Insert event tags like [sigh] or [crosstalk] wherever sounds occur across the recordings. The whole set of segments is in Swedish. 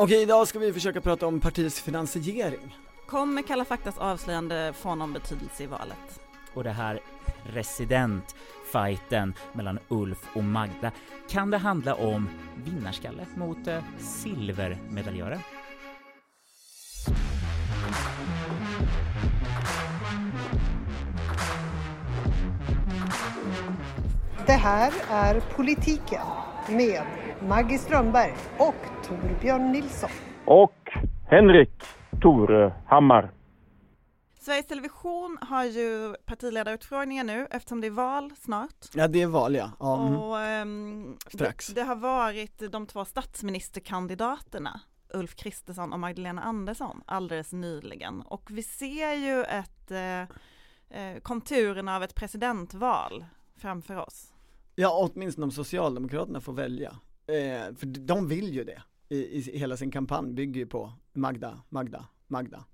Okej, idag ska vi försöka prata om partiets finansiering. Kommer Kalla faktas avslöjande få någon betydelse i valet? Och det här presidentfighten mellan Ulf och Magda, kan det handla om vinnarskalle mot eh, silvermedaljören? Det här är Politiken med Maggie Strömberg och Torbjörn Nilsson. och Henrik Torehammar. Sveriges Television har ju partiledarutfrågningar nu eftersom det är val snart. Ja, det är val ja. ja mm. Och ehm, Strax. Det, det har varit de två statsministerkandidaterna Ulf Kristersson och Magdalena Andersson alldeles nyligen och vi ser ju ett eh, eh, konturerna av ett presidentval framför oss. Ja, åtminstone om Socialdemokraterna får välja. Eh, för de vill ju det. I, I hela sin kampanj bygger ju på Magda, Magda, Magda.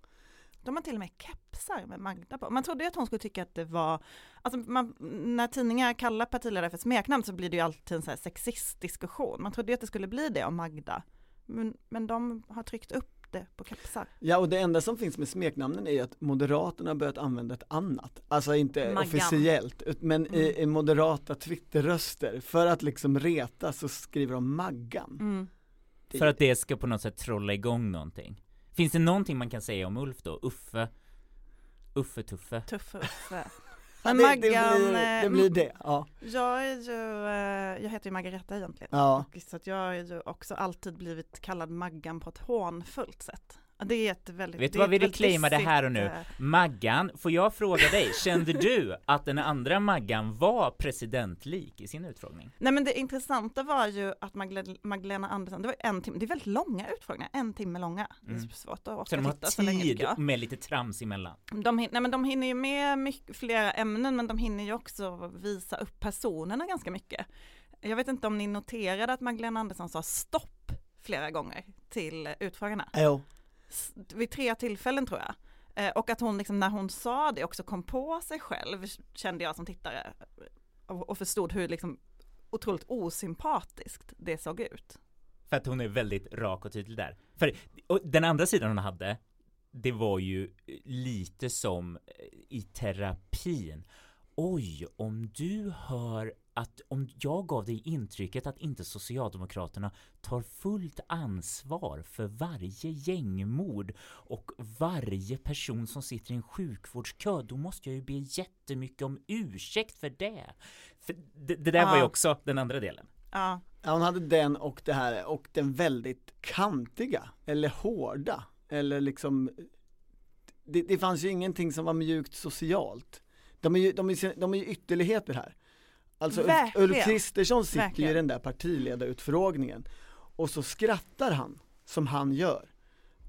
De har till och med kepsar med Magda på. Man trodde ju att hon skulle tycka att det var, alltså man, när tidningar kallar partiledare för smeknamn så blir det ju alltid en så här sexistdiskussion. Man trodde ju att det skulle bli det om Magda. Men, men de har tryckt upp det på kepsar. Ja, och det enda som finns med smeknamnen är att Moderaterna har börjat använda ett annat. Alltså inte Maggan. officiellt, men i, Mm. i moderata Twitterröster. För att liksom reta så skriver de Maggan. Mm. Det- För att det ska på något sätt trolla igång någonting. Finns det någonting man kan säga om Ulf då? Uffe? Uffe Tuffe? Tuffe Uffe. Men det, det, Maggan, blir, eh, det blir det, ja. Jag är ju, eh, jag heter ju Margareta egentligen. ja. Och Så att jag har ju också alltid blivit kallad Maggan på ett hånfullt sätt. Det är ett väldigt Vet du vad vi det här och nu? eh, Maggan, får jag fråga dig, kände du att den andra Maggan var presidentlik i sin utfrågning? Nej men det intressanta var ju att Magdalena, Andersson, det var en timme, det är väldigt långa utfrågningar, en timme långa. Det är Mm. svårt att Så orka de har titta så länge tycker tid jag. med lite trams emellan. De, nej, men de hinner ju med mycket, flera ämnen men de hinner ju också visa upp personerna ganska mycket. Jag vet inte om ni noterade att Magdalena Andersson sa stopp flera gånger till utfrågarna. Jo. Vid tre tillfällen tror jag. Eh, och att hon liksom när hon sa det också kom på sig själv kände jag som tittare och, förstod hur liksom otroligt osympatiskt det såg ut. För att hon är väldigt rak och tydlig där. För den andra sidan hon hade, det var ju lite som i terapin. Oj, om du hör att om jag gav dig intrycket att inte Socialdemokraterna tar fullt ansvar för varje gängmord och varje person som sitter i en sjukvårdskö, då måste jag ju be jättemycket om ursäkt för det. För det, det där var ju Ja. också den andra delen. Ja, Ja, hon hade den och det här och den väldigt kantiga eller hårda eller liksom det, det fanns ju ingenting som var mjukt socialt. De är ju, de är, de är ju ytterligheter här. Alltså Verkligen. Ulf Kristersson sitter ju i Verkligen. den där partiledarutfrågningen och så skrattar han som han gör.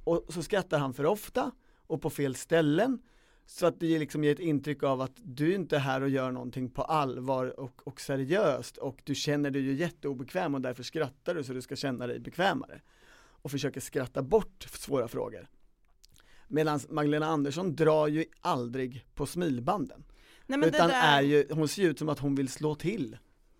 Och så skrattar han för ofta och på fel ställen så att det liksom ger ett intryck av att du är inte här och gör någonting på allvar och, och seriöst och du känner dig ju jätteobekväm och därför skrattar du så du ska känna dig bekvämare. Och försöker skratta bort svåra frågor. Medan Magdalena Andersson drar ju aldrig på smilbanden. Nej men utan det där, är ju, hon ser ju ut som att hon vill slå till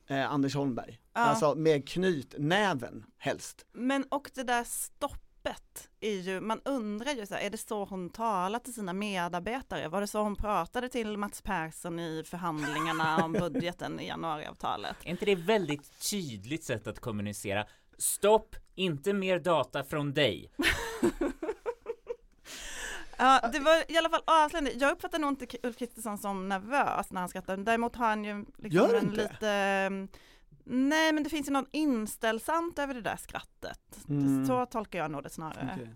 eh, Anders Holmberg. Ja. Alltså med knytnäven helst. men och det där stoppet är ju, man undrar ju så här, är det så hon talar till sina medarbetare? Var det så hon pratade till Mats Persson i förhandlingarna om [laughs] budgeten i januariavtalet? Är inte det väldigt tydligt sätt att kommunicera? Stopp, inte mer data från dig. [laughs] Ja, det var i alla fall avslöjande. Jag uppfattar nog inte Ulf Kristersson som nervös när han skrattar. Däremot har han ju liksom Gör en inte? lite mm, Nej, men det finns ju något inställsamt över det där skrattet. Mm. Så tolkar jag nog det snarare. Okej.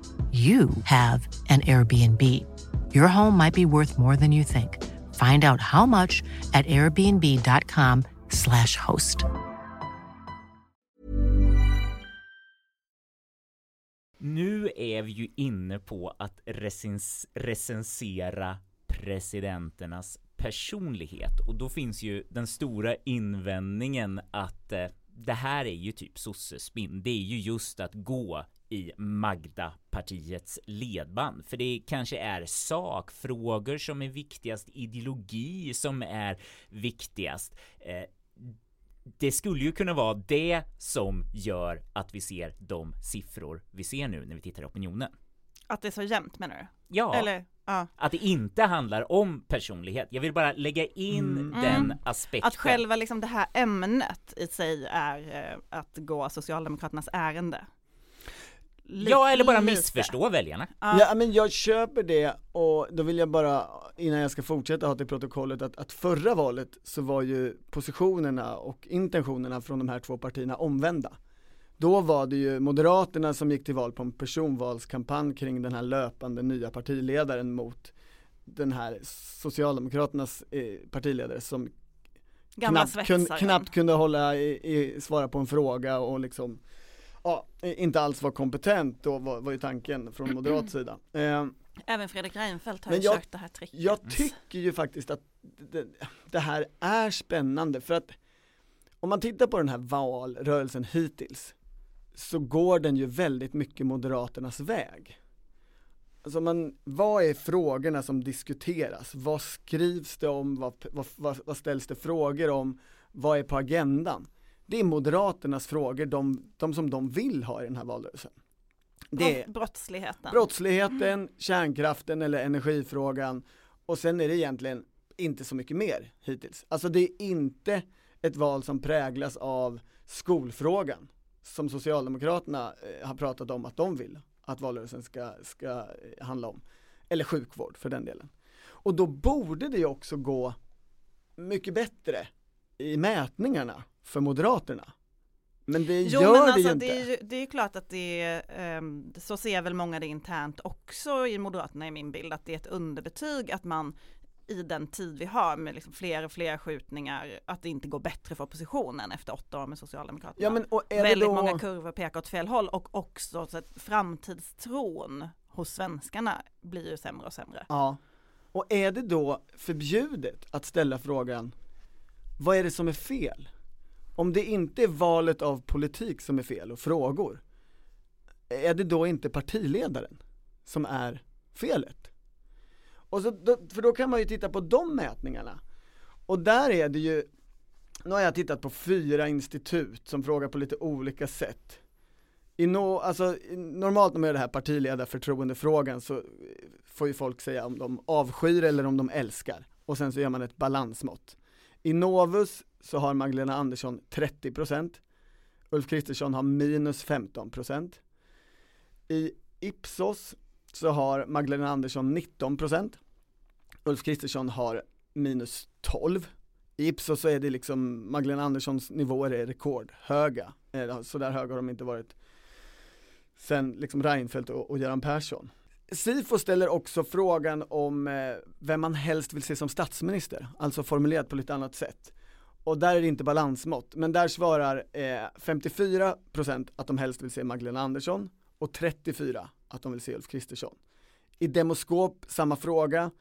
you have an Airbnb. Your home might be worth more than you think. Find out how much at airbnb.com slash host. Nu är vi ju inne på att recens recensera presidenternas personlighet och då finns ju den stora invändningen att eh, det här är ju typ sossespinn. Det är ju just att gå i Magda-partiets ledband. För det kanske är sakfrågor som är viktigast, ideologi som är viktigast. Eh, det skulle ju kunna vara det som gör att vi ser de siffror vi ser nu när vi tittar i opinionen. Att det är så jämnt menar du? Ja, Eller, ja. att det inte handlar om personlighet. Jag vill bara lägga in Mm. den Mm. aspekten. Att själva liksom det här ämnet i sig är eh, att gå Socialdemokraternas ärende. Ja, eller bara lite. missförstå väljarna. Ja. Ja men jag köper det och då vill jag bara, innan jag ska fortsätta ha till protokollet att, att förra valet så var ju positionerna och intentionerna från de här två partierna omvända. Då var det ju Moderaterna som gick till val på en personvalskampanj kring den här löpande nya partiledaren mot den här Socialdemokraternas eh, partiledare som Gamla knappt, kun, knappt kunde hålla i, i, svara på en fråga och liksom ja, inte alls var kompetent då var, var ju tanken från moderat [clears throat] sida. Eh, Även Fredrik Reinfeldt har Men jag- kört det här tricket. jag tycker ju faktiskt att det, det här är spännande för att om man tittar på den här valrörelsen hittills så går den ju väldigt mycket Moderaternas väg. Alltså man, vad är frågorna som diskuteras? Vad skrivs det om? Vad, vad, vad, vad ställs det frågor om? Vad är på agendan? Det är Moderaternas frågor, de, de som de vill ha i den här valrörelsen. Det är Brott- Brottsligheten. brottsligheten, kärnkraften eller energifrågan och sen är det egentligen inte så mycket mer hittills. Alltså det är inte ett val som präglas av skolfrågan som Socialdemokraterna eh, har pratat om att de vill att valrörelsen ska, ska handla om. Eller sjukvård för den delen. Och då borde det också gå mycket bättre i mätningarna för Moderaterna. Men det Jo gör men det alltså ju inte. det är ju det är klart att det är, ehm, så ser väl många det internt också i Moderaterna i min bild, att det är ett underbetyg att man i den tid vi har med liksom fler och fler skjutningar, att det inte går bättre för oppositionen efter åtta år med Socialdemokraterna. Ja men och är det Väldigt då... många kurvor pekar åt fel håll och också så att framtidstron hos svenskarna blir ju sämre och sämre. Ja. Och är det då förbjudet att ställa frågan, vad är det som är fel? Om det inte är valet av politik som är fel och frågor, är det då inte partiledaren som är felet? Och så, då, för då kan man ju titta på de mätningarna. Och där är det ju, nu har jag tittat på fyra institut som frågar på lite olika sätt. I no, alltså, normalt när man gör det här partiledarförtroendefrågan så får ju folk säga om de avskyr eller om de älskar. Och sen så gör man ett balansmått. I Novus så har Magdalena Andersson 30%, Ulf Kristersson har minus 15%. I Ipsos så har Magdalena Andersson 19%, Ulf Kristersson har minus 12. I Ipsos så är det liksom, Magdalena Anderssons nivåer är rekordhöga. Eh, så där höga har de inte varit sen liksom Reinfeldt och, och Göran Persson. Sifo ställer också frågan om eh, vem man helst vill se som statsminister, alltså formulerat på lite annat sätt. Och där är det inte balansmått, men där svarar eh, 54% att de helst vill se Magdalena Andersson och 34% att de vill se Ulf Kristersson. I Demoskop, samma fråga,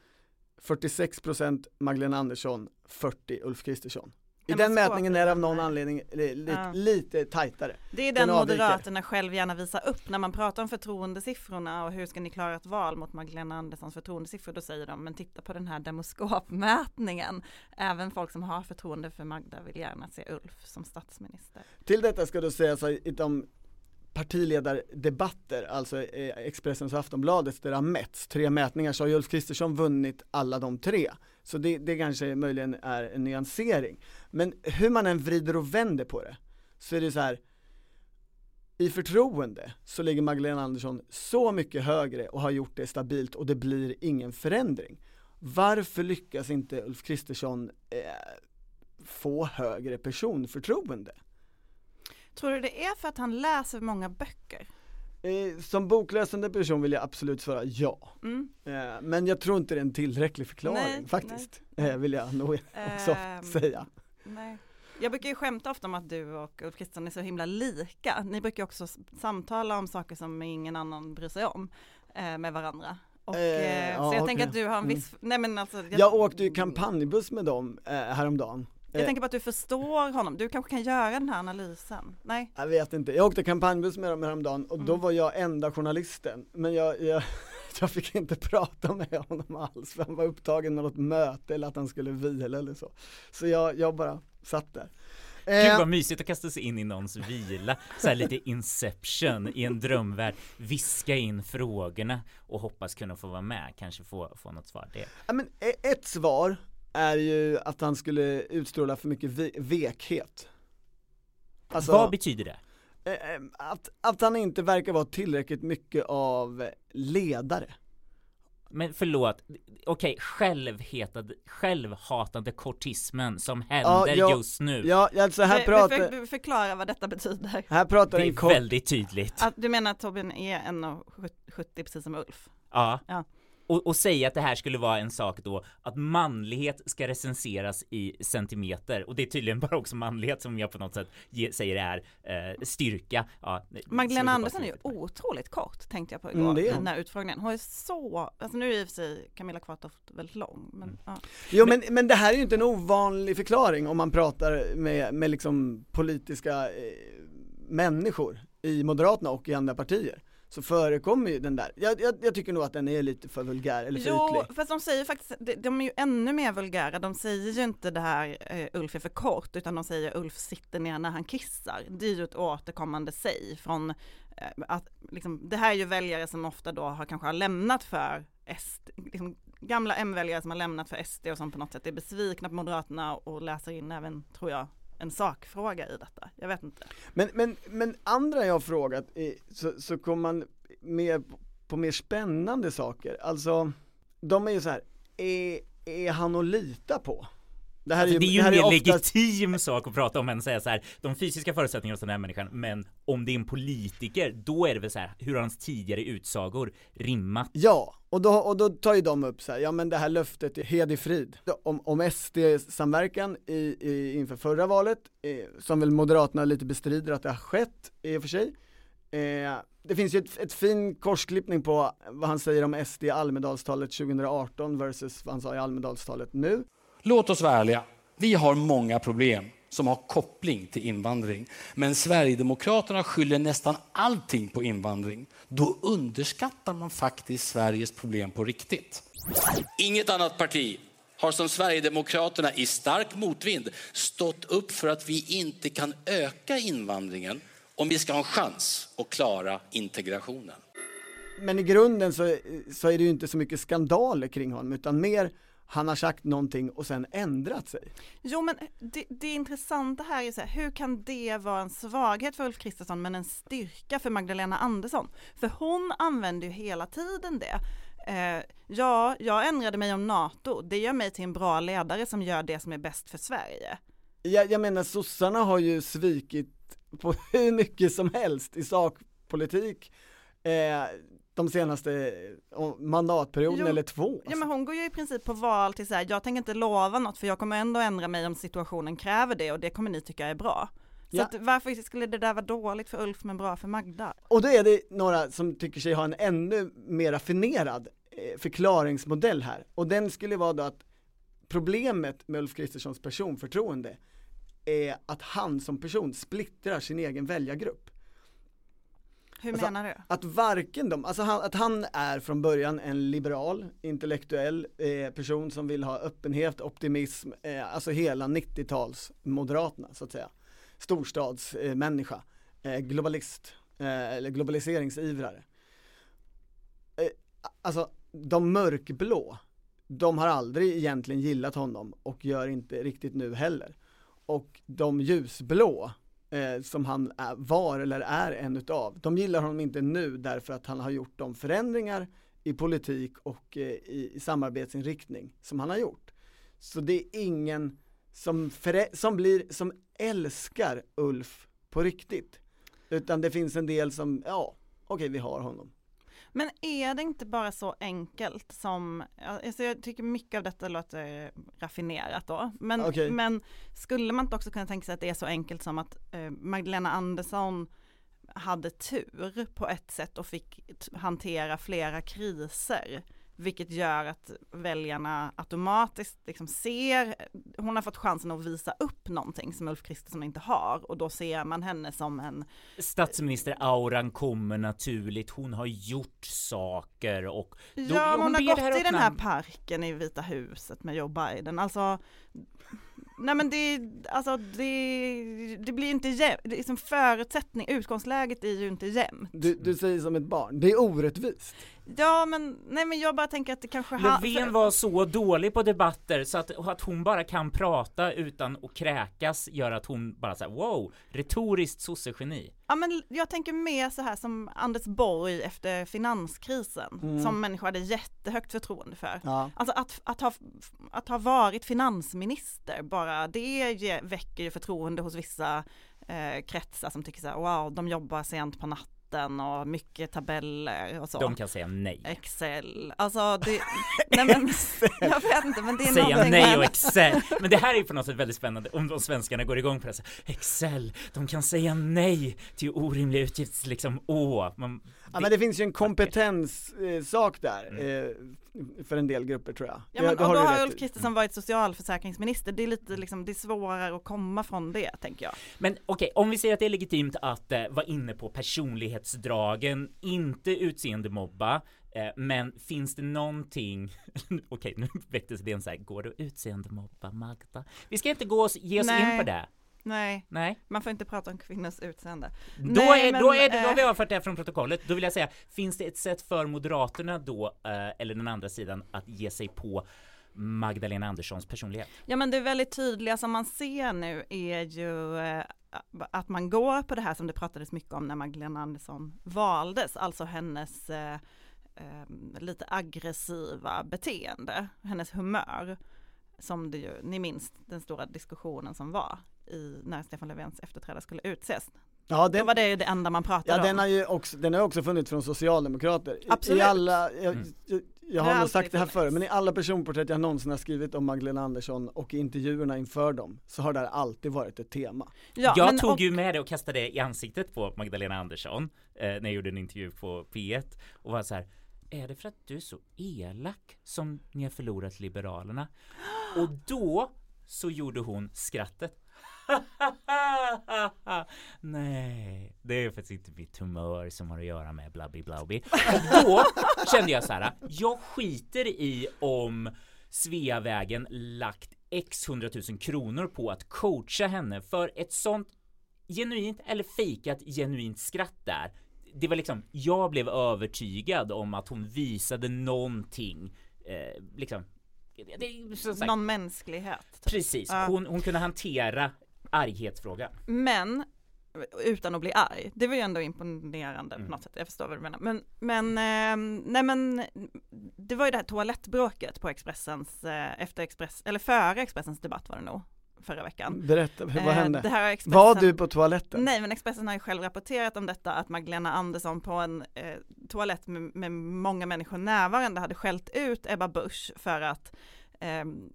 46% Magdalena Andersson, 40% Ulf Kristersson. I den mätningen är det av någon anledning li, li, Ja. lite tajtare. Det är Den den. Moderaterna själv gärna visar upp när man pratar om förtroendesiffrorna och hur ska ni klara ett val mot Magdalena Anderssons förtroendesiffror. Då säger de, men titta på den här demoskopmätningen. Även folk som har förtroende för Magda vill gärna se Ulf som statsminister. Till detta ska då sägas att i de partiledardebatter, alltså Expressens och Aftonbladets där det har mätts, tre mätningar, så har Ulf Kristersson vunnit alla de tre. Så det, det kanske möjligen är en nyansering. Men hur man än vrider och vänder på det, så är det så här i förtroende så ligger Magdalena Andersson så mycket högre och har gjort det stabilt och det blir ingen förändring. Varför lyckas inte Ulf Kristersson eh, få högre personförtroende? Tror du det är för att han läser många böcker? Eh, som bokläsande person vill jag absolut svara ja. Mm. Eh, men jag tror inte det är en tillräcklig förklaring Nej, faktiskt. Eh, vill jag nog också Ehm, säga. Nej. Jag brukar ju skämta ofta om att du och Ulf Kristersson är så himla lika. Ni brukar också samtala om saker som ingen annan bryr sig om eh, med varandra. Och, Eh, eh, ja, så jag okej. tänker att du har en viss, nej men alltså. Jag, Jag åkte ju kampanjbuss med dem eh, häromdagen. jag Eh, tänker på att du förstår honom, du kanske kan göra den här analysen? Nej? Jag vet inte, jag åkte kampanjbuss med dem häromdagen och då Mm. var jag enda journalisten Men jag, jag, [laughs] jag fick inte prata med honom alls för han var upptagen med något möte eller att han skulle vila eller så Så jag, jag bara satt där Gud Eh, vad mysigt att kasta sig in i någons vila, så här lite inception i en drömvärld, viska in frågorna och hoppas kunna få vara med, kanske få, få något svar. Det. ja, men e- ett svar är ju att han skulle utstråla för mycket ve- vekhet Alltså, vad betyder det? Eh, eh, att, att han inte verkar vara tillräckligt mycket av ledare Men förlåt, okej, självhetad, självhatande kortismen som Ja, händer jag- just nu. Ja, alltså här För, pratar, för, förklara vad detta betyder. här pratar det en är kort väldigt tydligt. Att du menar att Torbjörn är 1,70 precis som Ulf? Ja. Ja. Och, och säga att det här skulle vara en sak då, att manlighet ska recenseras i centimeter, och det är tydligen bara också manlighet som jag på något sätt ge, säger är eh, styrka. Ja, Magdalena Andersson är ju otroligt kort tänkte jag på Mm, igår det är i hon. den här utfrågningen. Hon är så, alltså nu är i och för sig Camilla Kvartoft väldigt lång men ja. Jo men, men det här är ju inte en ovanlig förklaring om man pratar med, med liksom politiska eh, människor i Moderaterna och i andra partier så förekommer ju den där, jag, jag, jag tycker nog att den är lite för vulgär eller för Jo, ytlig. fast de säger faktiskt, de, de är ju ännu mer vulgära, de säger ju inte det här eh, Ulf är för kort utan de säger Ulf sitter ner när han kissar. Det är ju ett återkommande säg från eh, att liksom, det här är ju väljare som ofta då har kanske har lämnat för SD, liksom, gamla M-väljare som har lämnat för SD och som på något sätt är besvikna på Moderaterna och läser in även, tror jag, en sakfråga i detta. Jag vet inte. Men, men, men andra jag har frågat, är, så, så kommer man med på mer spännande saker, alltså de är ju så här, är, är han att lita på? Det här Alltså, det är ju en mer oftast- legitim sak att prata om än att säga så här, de fysiska förutsättningarna hos den här människan, men om det är en politiker, då är det väl så här, hur har hans tidigare utsagor rimmat? Ja, och då, och då tar ju de upp så här, ja men det här löftet är hed i frid om, om SD-samverkan i, i, inför förra valet, eh, som väl Moderaterna lite bestrider att det har skett i och för sig. Eh, det finns ju ett, ett fin korsklippning på vad han säger om SD i Almedalstalet 2018 versus vad han sa i Almedalstalet nu. Låt oss vara ärliga. Vi har många problem som har koppling till invandring. Men Sverigedemokraterna skyller nästan allting på invandring. Då underskattar man faktiskt Sveriges problem på riktigt. Inget annat parti har som Sverigedemokraterna i stark motvind stått upp för att vi inte kan öka invandringen om vi ska ha en chans att klara integrationen. Men i grunden så, så är det ju inte så mycket skandaler kring honom utan mer han har sagt någonting och sen ändrat sig. Jo men det, det intressanta här är så här, hur kan det vara en svaghet för Ulf Kristersson men en styrka för Magdalena Andersson? För hon använder ju hela tiden det. Eh, ja, jag ändrade mig om NATO, det gör mig till en bra ledare som gör det som är bäst för Sverige. Jag, jag menar sossarna har ju svikit på [laughs] hur mycket som helst i sakpolitik eh, de senaste eh, mandatperioden Jo, eller två. Ja men hon går ju i princip på val till så här, jag tänker inte lova något för jag kommer ändå ändra mig om situationen kräver det och det kommer ni tycka är bra. Så Ja. att, varför skulle det där vara dåligt för Ulf men bra för Magda? Och då är det några som tycker sig ha en ännu mer raffinerad eh, förklaringsmodell här och den skulle vara då att problemet med Ulf Kristerssons personförtroende är att han som person splittrar sin egen väljargrupp. Hur Alltså, menar du? Att varken de, alltså han, att han är från början en liberal, intellektuell eh, person som vill ha öppenhet, optimism, eh, alltså hela 90-tals moderaterna så att säga. Storstadsmänniska, eh, globalist, eh, eller globaliseringsivrare. Eh, alltså de mörkblå, de har aldrig egentligen gillat honom och gör inte riktigt nu heller. Och de ljusblå, eh, som han är, var eller är en utav, de gillar honom inte nu därför att han har gjort de förändringar i politik och eh, i, i samarbetsinriktning som han har gjort. Så det är ingen som, som blir, som älskar Ulf på riktigt. Utan det finns en del som, ja, okej vi har honom. Men är det inte bara så enkelt som, alltså jag tycker mycket av detta låter raffinerat då, men, Okej. men skulle man inte också kunna tänka sig att det är så enkelt som att eh, Magdalena Andersson hade tur på ett sätt och fick hantera flera kriser. Vilket gör att väljarna automatiskt liksom ser, hon har fått chansen att visa upp någonting som Ulf Kristersson inte har och då ser man henne som en Statsminister-auran kommer naturligt, hon har gjort saker och då, Ja, men hon har gått i den här parken i Vita huset med Joe Biden, alltså Nej men det, alltså det, det blir inte jämnt, det är som förutsättning, utgångsläget är ju inte jämnt. Du, du säger som ett barn, det är orättvist. Ja men, nej men jag bara tänker att det kanske ha- Löfven för- var så dålig på debatter så att, att hon bara kan prata utan att kräkas gör att hon bara säger wow, retoriskt sossegeni. Ja men jag tänker mer så här som Anders Borg efter finanskrisen, som människor hade jättehögt förtroende för. Ja. Alltså att, att, ha, att ha varit finansminister, bara det ge- väcker ju förtroende hos vissa eh, kretsar som tycker så här, wow, de jobbar sent på natten och mycket tabeller och så. De kan säga nej. Excel, alltså det, [laughs] nej men, jag vet inte men det är Säga nej med- och Excel. Men det här är ju på något sätt väldigt spännande om de svenskarna går igång på det. Så här, Excel, de kan säga nej till orimliga utgifts liksom, åh. Man, Ja men det finns ju en kompetenssak eh, sak där, Mm. eh, för en del grupper tror jag. Ja men Det- det och då du har Ulf. Kristersson varit socialförsäkringsminister, det är lite liksom, det är svårare att komma från det tänker jag. Men okej, om vi säger att det är legitimt att eh, vara inne på personlighetsdragen, inte utseendemobba, eh, men finns det någonting, [laughs] okej nu [laughs] väcktes det en så här, går det att utseendemobba Magda? Vi ska inte gå oss, ge oss Nej. in på det. Nej, Nej, man får inte prata om kvinnors utseende. då, Nej, är, men, då, är det, då har eh, vi avfört det här från protokollet. Då vill jag säga, finns det ett sätt för Moderaterna då, eh, eller den andra sidan, att ge sig på Magdalena Anderssons personlighet? Ja men det väldigt tydliga som man ser nu är ju eh, att man går på det här som det pratades mycket om när Magdalena Andersson valdes, alltså hennes eh, eh, lite aggressiva beteende, hennes humör. Som det ju, ni minns den stora diskussionen som var i, när Stefan Löfvens efterträdare skulle utses. Ja Då den, var det ju det enda man pratade ja, den om. har ju också, den har också funnits från socialdemokrater. Absolut. I alla, jag, Mm. jag, jag har nog sagt det här förr, men i alla personporträtt jag någonsin har skrivit om Magdalena Andersson och i intervjuerna inför dem, så har det här alltid varit ett tema. Ja, jag men tog och- ju med det och kastade det i ansiktet på Magdalena Andersson eh, när jag gjorde en intervju på P1 och var så här är det för att du är så elak som ni har förlorat Liberalerna? Och då så gjorde hon skrattet. [laughs] Nej, det är faktiskt inte mitt humör som har att göra med blabbi blabbi. [laughs] Och då kände jag så här, jag skiter i om Sveavägen lagt x hundratusen kronor på att coacha henne för ett sånt genuint eller fejkat genuint skratt där. Det var liksom, jag blev övertygad om att hon visade någonting, eh, liksom, det, det, någon mänsklighet. typ. precis, hon, hon kunde hantera arghetsfrågan. Men utan att bli arg. Det var ju ändå imponerande Mm. på något sätt. Jag förstår vad du menar. Men, men, ehm, nej men det var ju det här toalettbråket på Expressens, eh, efter Express, eller före Expressens debatt var det nog, förra veckan. Berätta, vad Eh, hände? Det här har Expressen, Var du på toaletten? Nej men Expressen har ju själv rapporterat om detta att Magdalena Andersson på en eh, toalett med, med många människor närvarande hade skällt ut Ebba Busch för att ehm,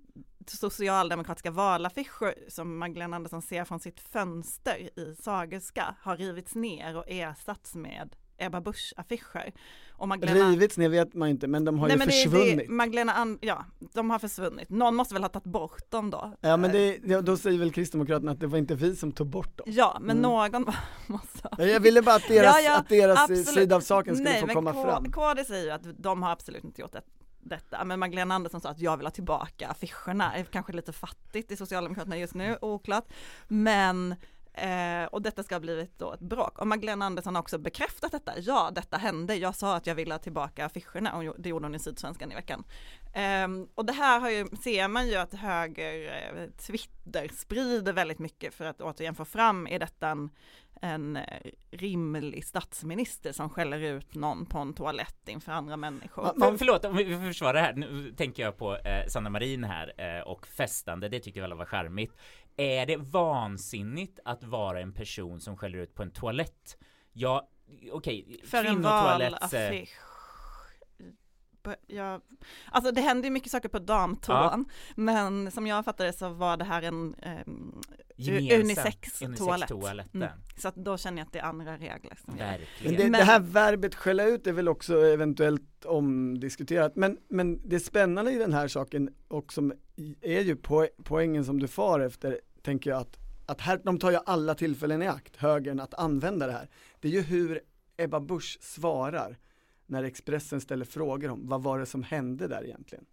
socialdemokratiska valaffischer som Magdalena Andersson ser från sitt fönster i Sagerska har rivits ner och ersatts med Ebba Busch affischer. Och Magdalena, Rivits ner vet man inte, men de har Nej, ju men det- försvunnit. Det, Magdalena And, ja, de har försvunnit. Någon måste väl ha tagit bort dem då? Ja men det, ja, då säger väl Kristdemokraterna att det var inte vi som tog bort dem. Ja, men Mm. någon [laughs] måste ha Ja, Jag ville bara att deras, Ja, ja, att deras sida av saken skulle Nej, få komma K- fram. KD säger ju att de har absolut inte gjort det, detta, men Magdalena Andersson sa att jag vill ha tillbaka affischerna, Det är kanske lite fattigt i Socialdemokraterna just nu, oklart, men Eh, och detta ska ha blivit då ett bråk. Och Magdalena Andersson har också bekräftat detta. Ja, detta hände. Jag sa att jag ville ha tillbaka affischerna och det gjorde hon i Sydsvenskan i veckan. Ehm, och det här har ju, ser man ju att höger eh, Twitter sprider väldigt mycket för att återigen få fram, är detta en, en eh, rimlig statsminister som skäller ut någon på en toalett inför andra människor? Ja, För, förlåt, om vi vi får försvara det här. Nu tänker jag på eh, Sanna Marin här eh, och festande. Det tycker jag alla var charmigt. Är det vansinnigt att vara en person som skäller ut på en toalett? Ja, okej. för en eh, valaffisch. Jag, alltså det hände ju mycket saker på damtoan, men som jag fattade så var det här en um, unisex toalett. Mm. Så att då känner jag att det är andra regler. Verkligen. Men det, det, här verbet skälla ut är väl också eventuellt omdiskuterat, men, men det spännande i den här saken och som är ju poängen som du far efter, tänker jag att att här, de tar ju alla tillfällen i akt, högern, att använda det här. Det är ju hur Ebba Busch svarar när Expressen ställer frågor om vad var det som hände där egentligen.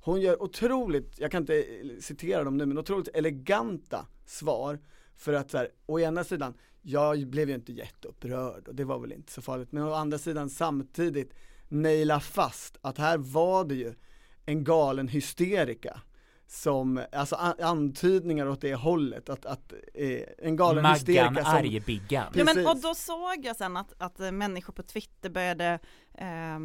Hon gör otroligt, jag kan inte eh, citera dem nu, men otroligt eleganta svar för att så här, å ena sidan, jag blev ju inte jätteupprörd och det var väl inte så farligt, men å andra sidan samtidigt naila fast att här var det ju en galen hysterika som, alltså antydningar åt det hållet, att, att eh, en galen Maggan hysterika som Argbiggan. Ja men och då såg jag sen att, att människor på Twitter började eh,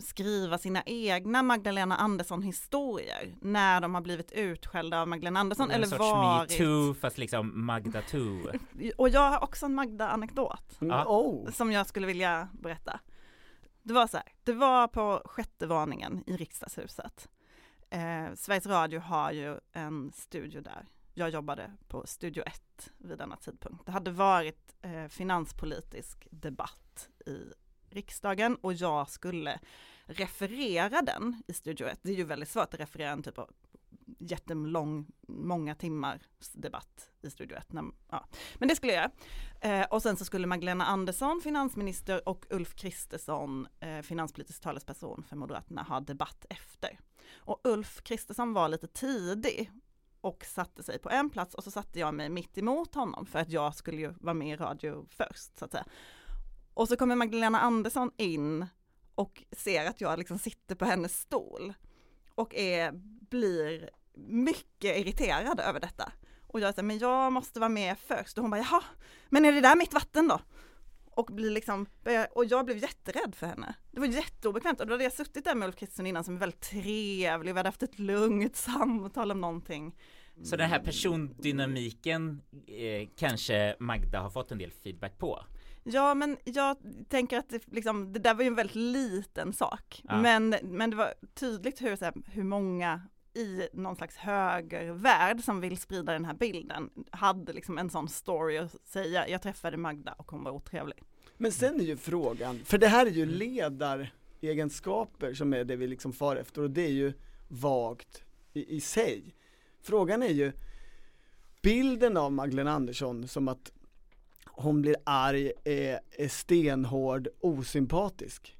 skriva sina egna Magdalena Andersson historier när de har blivit utskällda av Magdalena Andersson en eller sorts varit metoo fast liksom Magda too. [laughs] och jag har också en Magda-anekdot mm, oh. som jag skulle vilja berätta. Det var så här, det var på sjätte våningen i riksdagshuset Eh, Sveriges Radio har ju en studio där. Jag jobbade på Studio 1 vid denna tidpunkt. Det hade varit eh, finanspolitisk debatt i riksdagen och jag skulle referera den i Studio 1. Det är ju väldigt svårt att referera en typ av jättelång, många timmar debatt i Studio 1. Ja. Men det skulle jag eh, Och sen så skulle Magdalena Andersson, finansminister och Ulf Kristersson, eh, finanspolitisk talesperson för Moderaterna, ha debatt efter. Och Ulf Kristersson var lite tidig och satte sig på en plats och så satte jag mig mitt emot honom för att jag skulle ju vara med i radio först så att säga. Och så kommer Magdalena Andersson in och ser att jag liksom sitter på hennes stol och är, blir mycket irriterad över detta. Och jag säger, men jag måste vara med först och hon bara, jaha, men är det där mitt vatten då? Och blir liksom, och jag blev jätterädd för henne. Det var jätteobekvämt och då hade jag suttit där med Ulf Kristersson innan som är väldigt trevlig, vi hade haft ett lugnt [laughs] samtal om någonting. Så den här persondynamiken eh, kanske Magda har fått en del feedback på? Ja men jag tänker att det, liksom, det där var ju en väldigt liten sak. Ja. Men, men det var tydligt hur, så här, hur många i någon slags högervärld som vill sprida den här bilden hade liksom en sån story att säga, jag träffade Magda och hon var otrevlig. Men sen är ju frågan, för det här är ju ledaregenskaper som är det vi liksom far efter och det är ju vagt i, i sig. Frågan är ju bilden av Magdalena Andersson som att hon blir arg, är, är stenhård, osympatisk.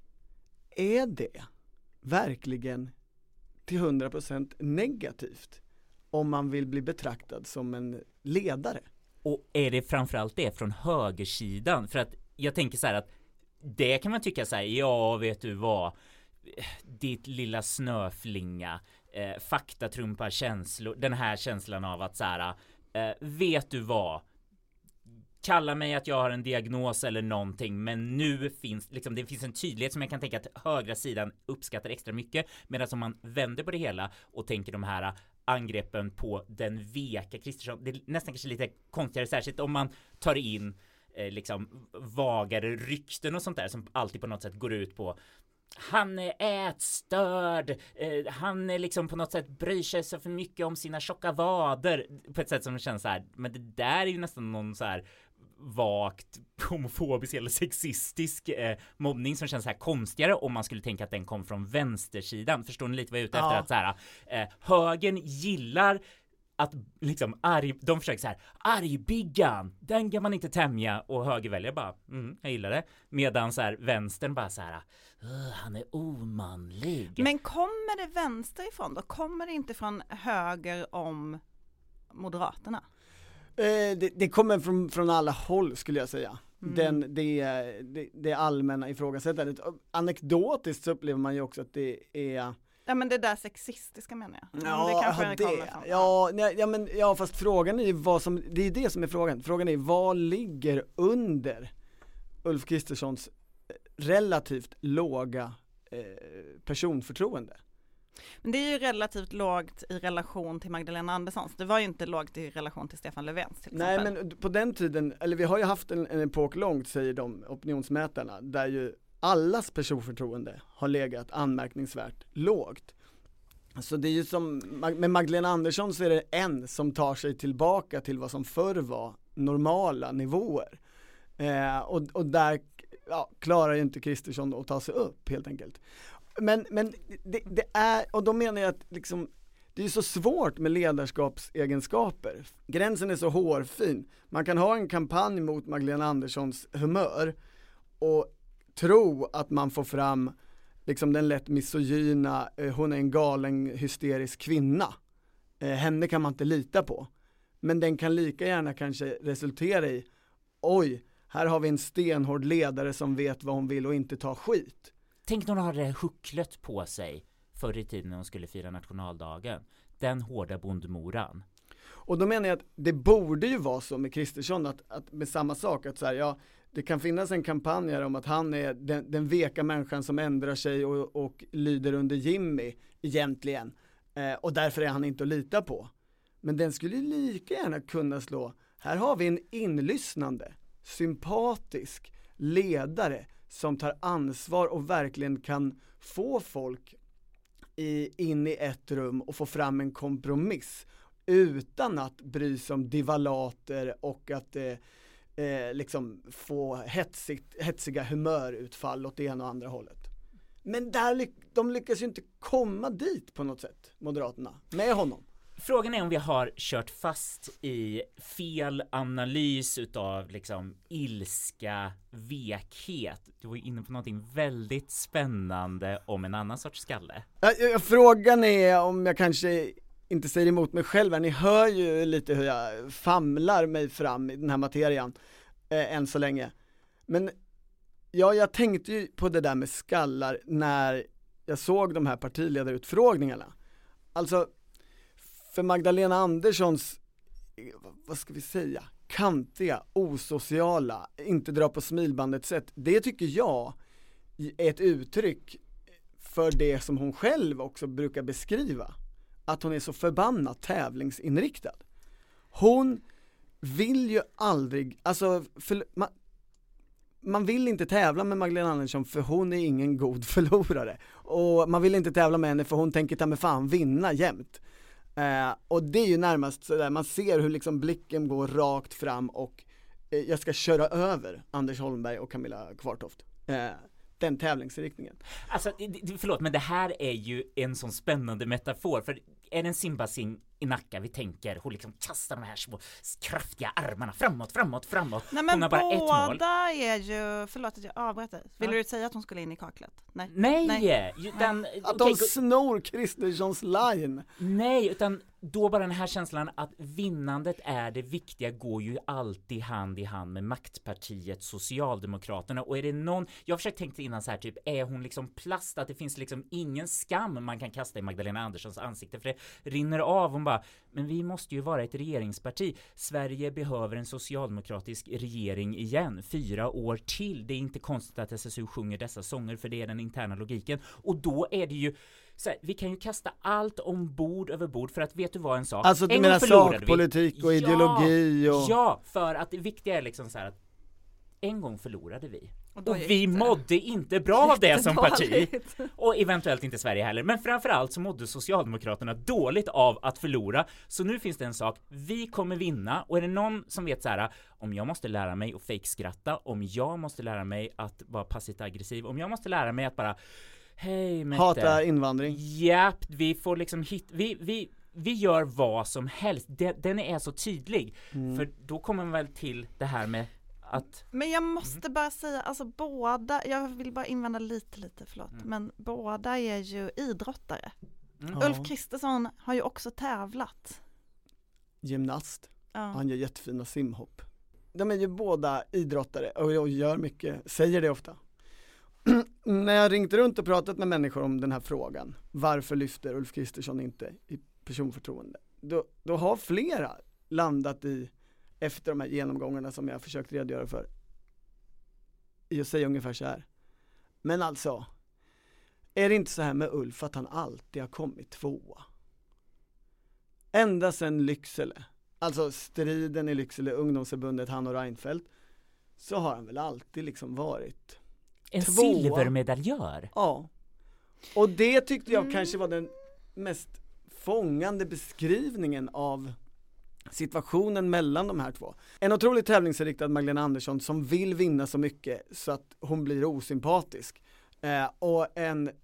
Är det verkligen till 100% negativt om man vill bli betraktad som en ledare? Och är det framförallt det från högersidan? För att jag tänker så här att det kan man tycka så här, ja vet du vad, ditt lilla snöflinga, eh, fakta trumpar känslor, den här känslan av att så här, eh, vet du vad, kalla mig att jag har en diagnos eller någonting men nu finns liksom det finns en tydlighet som jag kan tänka att högra sidan uppskattar extra mycket medan om man vänder på det hela och tänker de här angreppen på den veka Kristersson det är nästan kanske lite konstigare särskilt om man tar in eh, liksom vagare rykten och sånt där som alltid på något sätt går ut på han är ätstörd, eh, han är liksom på något sätt bryr sig så för mycket om sina tjocka vader på ett sätt som känns så här, men det där är ju nästan någon så här vagt homofobisk eller sexistisk eh, mobbning som känns så här konstigare om man skulle tänka att den kom från vänstersidan. Förstår ni lite vad jag är ute efter? Att så här, eh, högern gillar att liksom arg, de försöker så här, argbiggan, den kan man inte tämja och högerväljare bara, mm, jag gillar det. Medan så här vänstern bara så här, han är omanlig. Men kommer det vänsterifrån då? Kommer det inte från höger om Moderaterna? Eh, det, det, kommer från, från alla håll skulle jag säga. Mm. Den, det, det, det allmänna ifrågasättandet. Anekdotiskt så upplever man ju också att det är Ja men det där sexistiska menar jag. Ja, det kanske det, kommer från. Ja, nej, ja, men, ja fast frågan är ju vad som, det är det som är frågan. Frågan är vad ligger under Ulf Kristerssons relativt låga eh, personförtroende? Men det är ju relativt lågt i relation till Magdalena Anderssons. Det var ju inte lågt i relation till Stefan Löfvens till exempel. Nej men på den tiden, eller vi har ju haft en, en epok långt säger de opinionsmätarna, där ju allas personförtroende har legat anmärkningsvärt lågt. Så det är ju som, med Magdalena Andersson så är det en som tar sig tillbaka till vad som förr var normala nivåer. Eh, och, och där ja, klarar ju inte Kristersson att ta sig upp helt enkelt. Men, men det, det, är, och då menar jag att liksom, det är så svårt med ledarskapsegenskaper. Gränsen är så hårfin. Man kan ha en kampanj mot Magdalena Anderssons humör och tro att man får fram liksom den lätt misogyna, eh, hon är en galen hysterisk kvinna. Eh, henne kan man inte lita på. Men den kan lika gärna kanske resultera i, oj, här har vi en stenhård ledare som vet vad hon vill och inte tar skit. Tänk när hon hade hucklet på sig förr i tiden när hon skulle fira nationaldagen. Den hårda bondmoran. Och då menar jag att det borde ju vara så med Kristersson att, att med samma sak att så här, ja, det kan finnas en kampanj här om att han är den, den veka människan som ändrar sig och, och lyder under Jimmy egentligen. Eh, och därför är han inte att lita på. Men den skulle lika gärna kunna slå, här har vi en inlyssnande, sympatisk ledare som tar ansvar och verkligen kan få folk i, in i ett rum och få fram en kompromiss utan att bry sig om divalater och att eh, eh, liksom få hetsigt, hetsiga humörutfall åt det ena och andra hållet. Men där, de lyckas ju inte komma dit på något sätt, Moderaterna, med honom. Frågan är om vi har kört fast i fel analys utav liksom ilska, vekhet. Du var ju inne på någonting väldigt spännande om en annan sorts skalle. Frågan är om jag kanske inte säger emot mig själv, ni hör ju lite hur jag famlar mig fram i den här materian eh, än så länge. Men ja, jag tänkte ju på det där med skallar när jag såg de här partiledarutfrågningarna. Alltså, för Magdalena Anderssons, eh, vad ska vi säga, kantiga, osociala, inte dra på smilbandet sätt, det tycker jag är ett uttryck för det som hon själv också brukar beskriva att hon är så förbannat tävlingsinriktad. Hon vill ju aldrig, alltså för, man, man vill inte tävla med Magdalena Andersson för hon är ingen god [laughs] förlorare. Och man vill inte tävla med henne för hon tänker ta med fan vinna jämt. Eh, och det är ju närmast sådär, man ser hur liksom blicken går rakt fram och eh, jag ska köra över Anders Holmberg och Camilla Kvartoft. Eh, den tävlingsinriktningen. Alltså, förlåt, men det här är ju en sån spännande metafor, för är det en simbassing i Nacka vi tänker, hon liksom kastar de här små kraftiga armarna framåt, framåt, framåt. Nej men hon har bara ett mål. båda är ju, förlåt att jag avbröt dig, ville ja. du säga att hon skulle in i kaklet? Nej, nej, nej. Den, att okay, de snor Kristerssons line. Nej, utan då bara den här känslan att vinnandet är det viktiga går ju alltid hand i hand med maktpartiet Socialdemokraterna. Och är det någon, jag har försökt tänka innan så här typ, är hon liksom plast att det finns liksom ingen skam man kan kasta i Magdalena Anderssons ansikte? För det rinner av, hon bara, men vi måste ju vara ett regeringsparti, Sverige behöver en socialdemokratisk regering igen, fyra år till, det är inte konstigt att SSU sjunger dessa sånger för det är den interna logiken. Och då är det ju här, vi kan ju kasta allt ombord över bord för att vet du vad en sak? Alltså du menar sakpolitik och ideologi och... Ja, för att det viktiga är liksom så här att en gång förlorade vi. Och, och vi inte. mådde inte bra av det som parti. [laughs] Och eventuellt inte Sverige heller. Men framförallt så mådde Socialdemokraterna dåligt av att förlora. Så nu finns det en sak, vi kommer vinna. Och är det någon som vet så här, om jag måste lära mig att fejkskratta, om jag måste lära mig att vara passivt aggressiv, om jag måste lära mig att bara Hej Mette. Hata invandring. Japp, vi får liksom hit, vi, vi, vi gör vad som helst. Den, den är så tydlig. Mm. För då kommer man väl till det här med att... Men jag måste mm. bara säga, alltså båda, jag vill bara invända lite, lite, förlåt, mm. men båda är ju idrottare. Mm. Ulf Kristersson har ju också tävlat. Gymnast. Ja. Han gör jättefina simhopp. De är ju båda idrottare och gör mycket, säger det ofta när jag ringt runt och pratat med människor om den här frågan, varför lyfter Ulf Kristersson inte i personförtroende? Då, då har flera landat i, efter de här genomgångarna som jag försökt redogöra för, i att säga ungefär så här. Men alltså, är det inte så här med Ulf att han alltid har kommit tvåa? Ända sedan Lycksele, alltså striden i Lycksele, ungdomsförbundet, han och Reinfeldt, så har han väl alltid liksom varit en tvåa. silvermedaljör? Ja. Och det tyckte jag Mm. kanske var den mest fångande beskrivningen av situationen mellan de här två. En otroligt tävlingsinriktad Magdalena Andersson som vill vinna så mycket så att hon blir osympatisk. Eh, och en eh,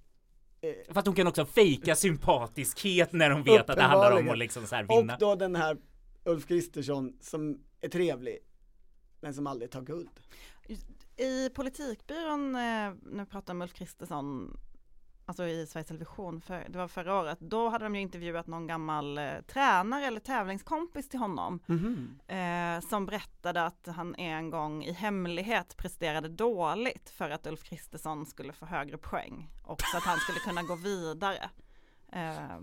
Fast hon kan också fejka sympatiskhet när hon vet att det handlar om att liksom så här och vinna. då den här Ulf Kristersson som är trevlig men som aldrig tar guld. I Politikbyrån, eh, vi pratar om Ulf Kristersson, alltså i Sveriges Television, för, det var förra året, då hade de ju intervjuat någon gammal eh, tränare eller tävlingskompis till honom eh, som berättade att han en gång i hemlighet presterade dåligt för att Ulf Kristersson skulle få högre poäng och så att han skulle kunna gå vidare. Eh,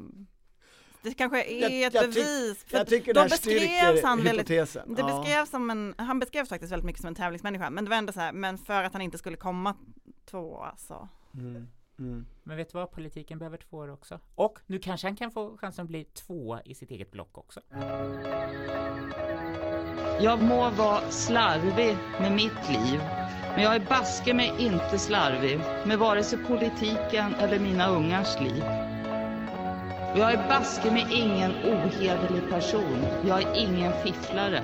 det kanske är Jag- ett jag bevis. för Jag tycker här beskrevs han väldigt hypotesen. det Ja. beskrevs som en, han beskrevs faktiskt väldigt mycket som en tävlingsmänniska, men det var ändå så här, men för att han inte skulle komma tvåa så. Mm. Mm. Men vet du vad, politiken behöver två år också. Och nu kanske han kan få chansen att bli tvåa i sitt eget block också. Jag må vara slarvig med mitt liv, men jag är baske mig inte slarvig med vare sig politiken eller mina ungars liv. Och jag är baske mig ingen ohederlig person. Jag är ingen fifflare.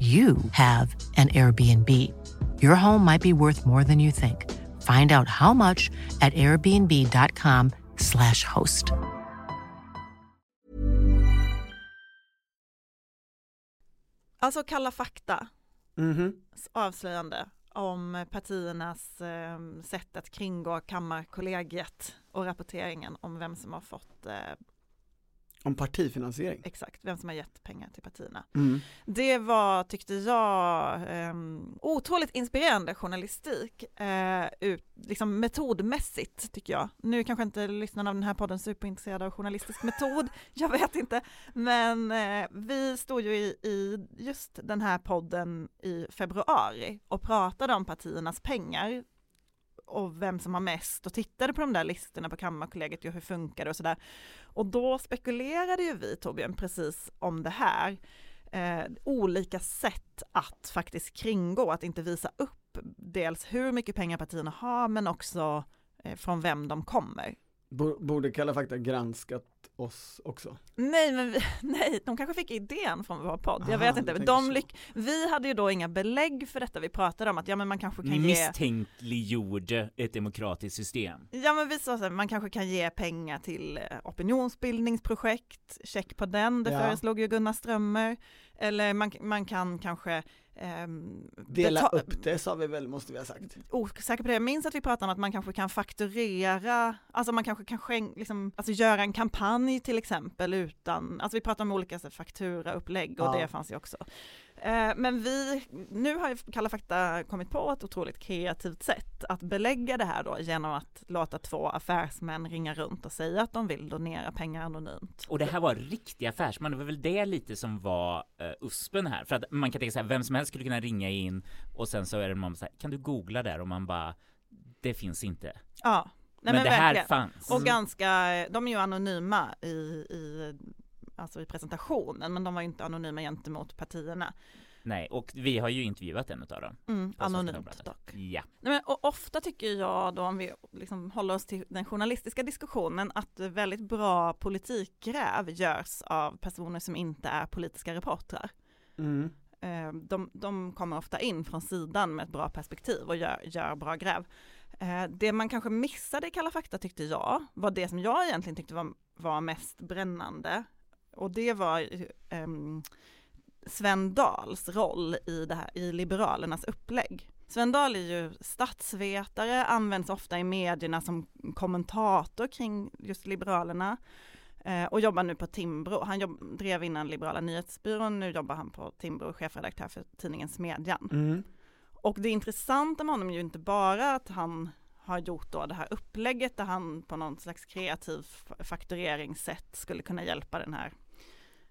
you have an Airbnb. Your home might be worth more than you think. Find out how much at airbnb.com/slash host. Alltså Kalla fakta, Mhm. avslöjande om partiernas eh, sätt att kringgå Kammarkollegiet och rapporteringen om vem som har fått, eh, Om partifinansiering. exakt, vem som har gett pengar till partierna. Mm. Det var, tyckte jag, eh, otroligt inspirerande journalistik, eh, ut, liksom metodmässigt tycker jag. Nu kanske inte lyssnarna av den här podden superintresserade av journalistisk metod, [laughs] jag vet inte, men eh, vi stod ju i, i just den här podden i februari och pratade om partiernas pengar och vem som har mest och tittade på de där listorna på Kammarkollegiet och hur funkar det och sådär. Och då spekulerade ju vi Torbjörn precis om det här. Eh, olika sätt att faktiskt kringgå, att inte visa upp dels hur mycket pengar partierna har men också eh, från vem de kommer. Bo- Borde Kalla fakta granskat oss också? Nej, men vi, [laughs] nej, de kanske fick idén från vår podd, jag Aha, vet inte. De lyck- vi hade ju då inga belägg för detta, vi pratade om att ja men man kanske kan ge Misstänkliggjorde ett demokratiskt system. Ja men vi sa så här, man kanske kan ge pengar till eh, opinionsbildningsprojekt, check på den, det Ja. föreslog ju Gunnar Strömmer. Eller man, man kan kanske ehm, Dela upp det sa vi väl, måste vi ha sagt. Osäker på det, jag minns att vi pratade om att man kanske kan fakturera, alltså man kanske kan skänk, liksom, alltså göra en kampanj till exempel utan, alltså vi pratade om olika så fakturaupplägg och Ja. det fanns ju också. Eh, Men vi, nu har ju Kalla fakta kommit på ett otroligt kreativt sätt att belägga det här då genom att låta två affärsmän ringa runt och säga att de vill donera pengar anonymt. Och det här var riktiga affärsmän, det var väl det lite som var uh, uspen här. För att man kan tänka så här, vem som helst skulle kunna ringa in och sen så är det någon så här, kan du googla där? Och man bara, det finns inte. Ja, nej, men, det här verkligen. fanns. Och ganska, de är ju anonyma i, i, alltså i presentationen, men de var ju inte anonyma gentemot partierna. Nej, och vi har ju intervjuat en utav dem. Mm, anonymt dock. Ja. Nej, men, och ofta tycker jag då, om vi liksom håller oss till den journalistiska diskussionen, att väldigt bra politikgräv görs av personer som inte är politiska reportrar. Mm. Eh, De, de kommer ofta in från sidan med ett bra perspektiv och gör, gör bra gräv. Eh, Det man kanske missade i Kalla fakta tyckte jag, var det som jag egentligen tyckte var, var mest brännande. Och det var ehm, Sven Dahls roll i, det här, i Liberalernas upplägg. Sven Dahl är ju statsvetare, används ofta i medierna som kommentator kring just Liberalerna. Eh, och jobbar nu på Timbro. Han jobb, drev innan Liberala nyhetsbyrån, nu jobbar han på Timbro, chefredaktör för tidningen Smedjan. Mm. Och det intressanta med honom är ju inte bara att han har gjort då det här upplägget där han på någon slags kreativ faktureringssätt skulle kunna hjälpa den här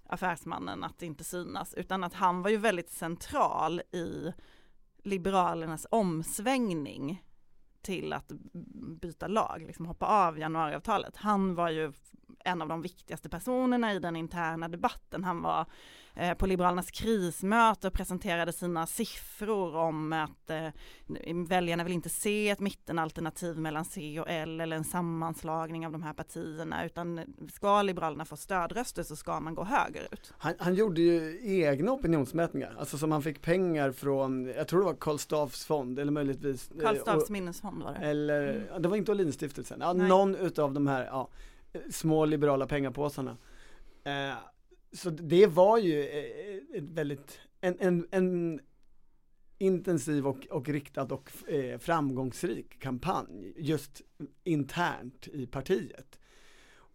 affärsmannen att inte synas, utan att han var ju väldigt central i Liberalernas omsvängning till att byta lag, liksom hoppa av januariavtalet. Han var ju en av de viktigaste personerna i den interna debatten. Han var eh, på Liberalernas krismöte och presenterade sina siffror om att eh, väljarna vill inte se ett mittenalternativ mellan C och L eller en sammanslagning av de här partierna utan ska Liberalerna få stödröster så ska man gå högerut. Han, han gjorde ju egna opinionsmätningar, alltså som han fick pengar från, jag tror det var Karl Staffs fond eller möjligtvis Karl eh, Staffs och- minnesfond var det. Eller, Mm. det var inte Åhlénsstiftelsen, ja, Nej. någon utav de här ja, små liberala pengapåsarna. Eh, så det var ju eh, eh, ett väldigt, en, en, en intensiv och, och riktad och eh, framgångsrik kampanj just internt i partiet.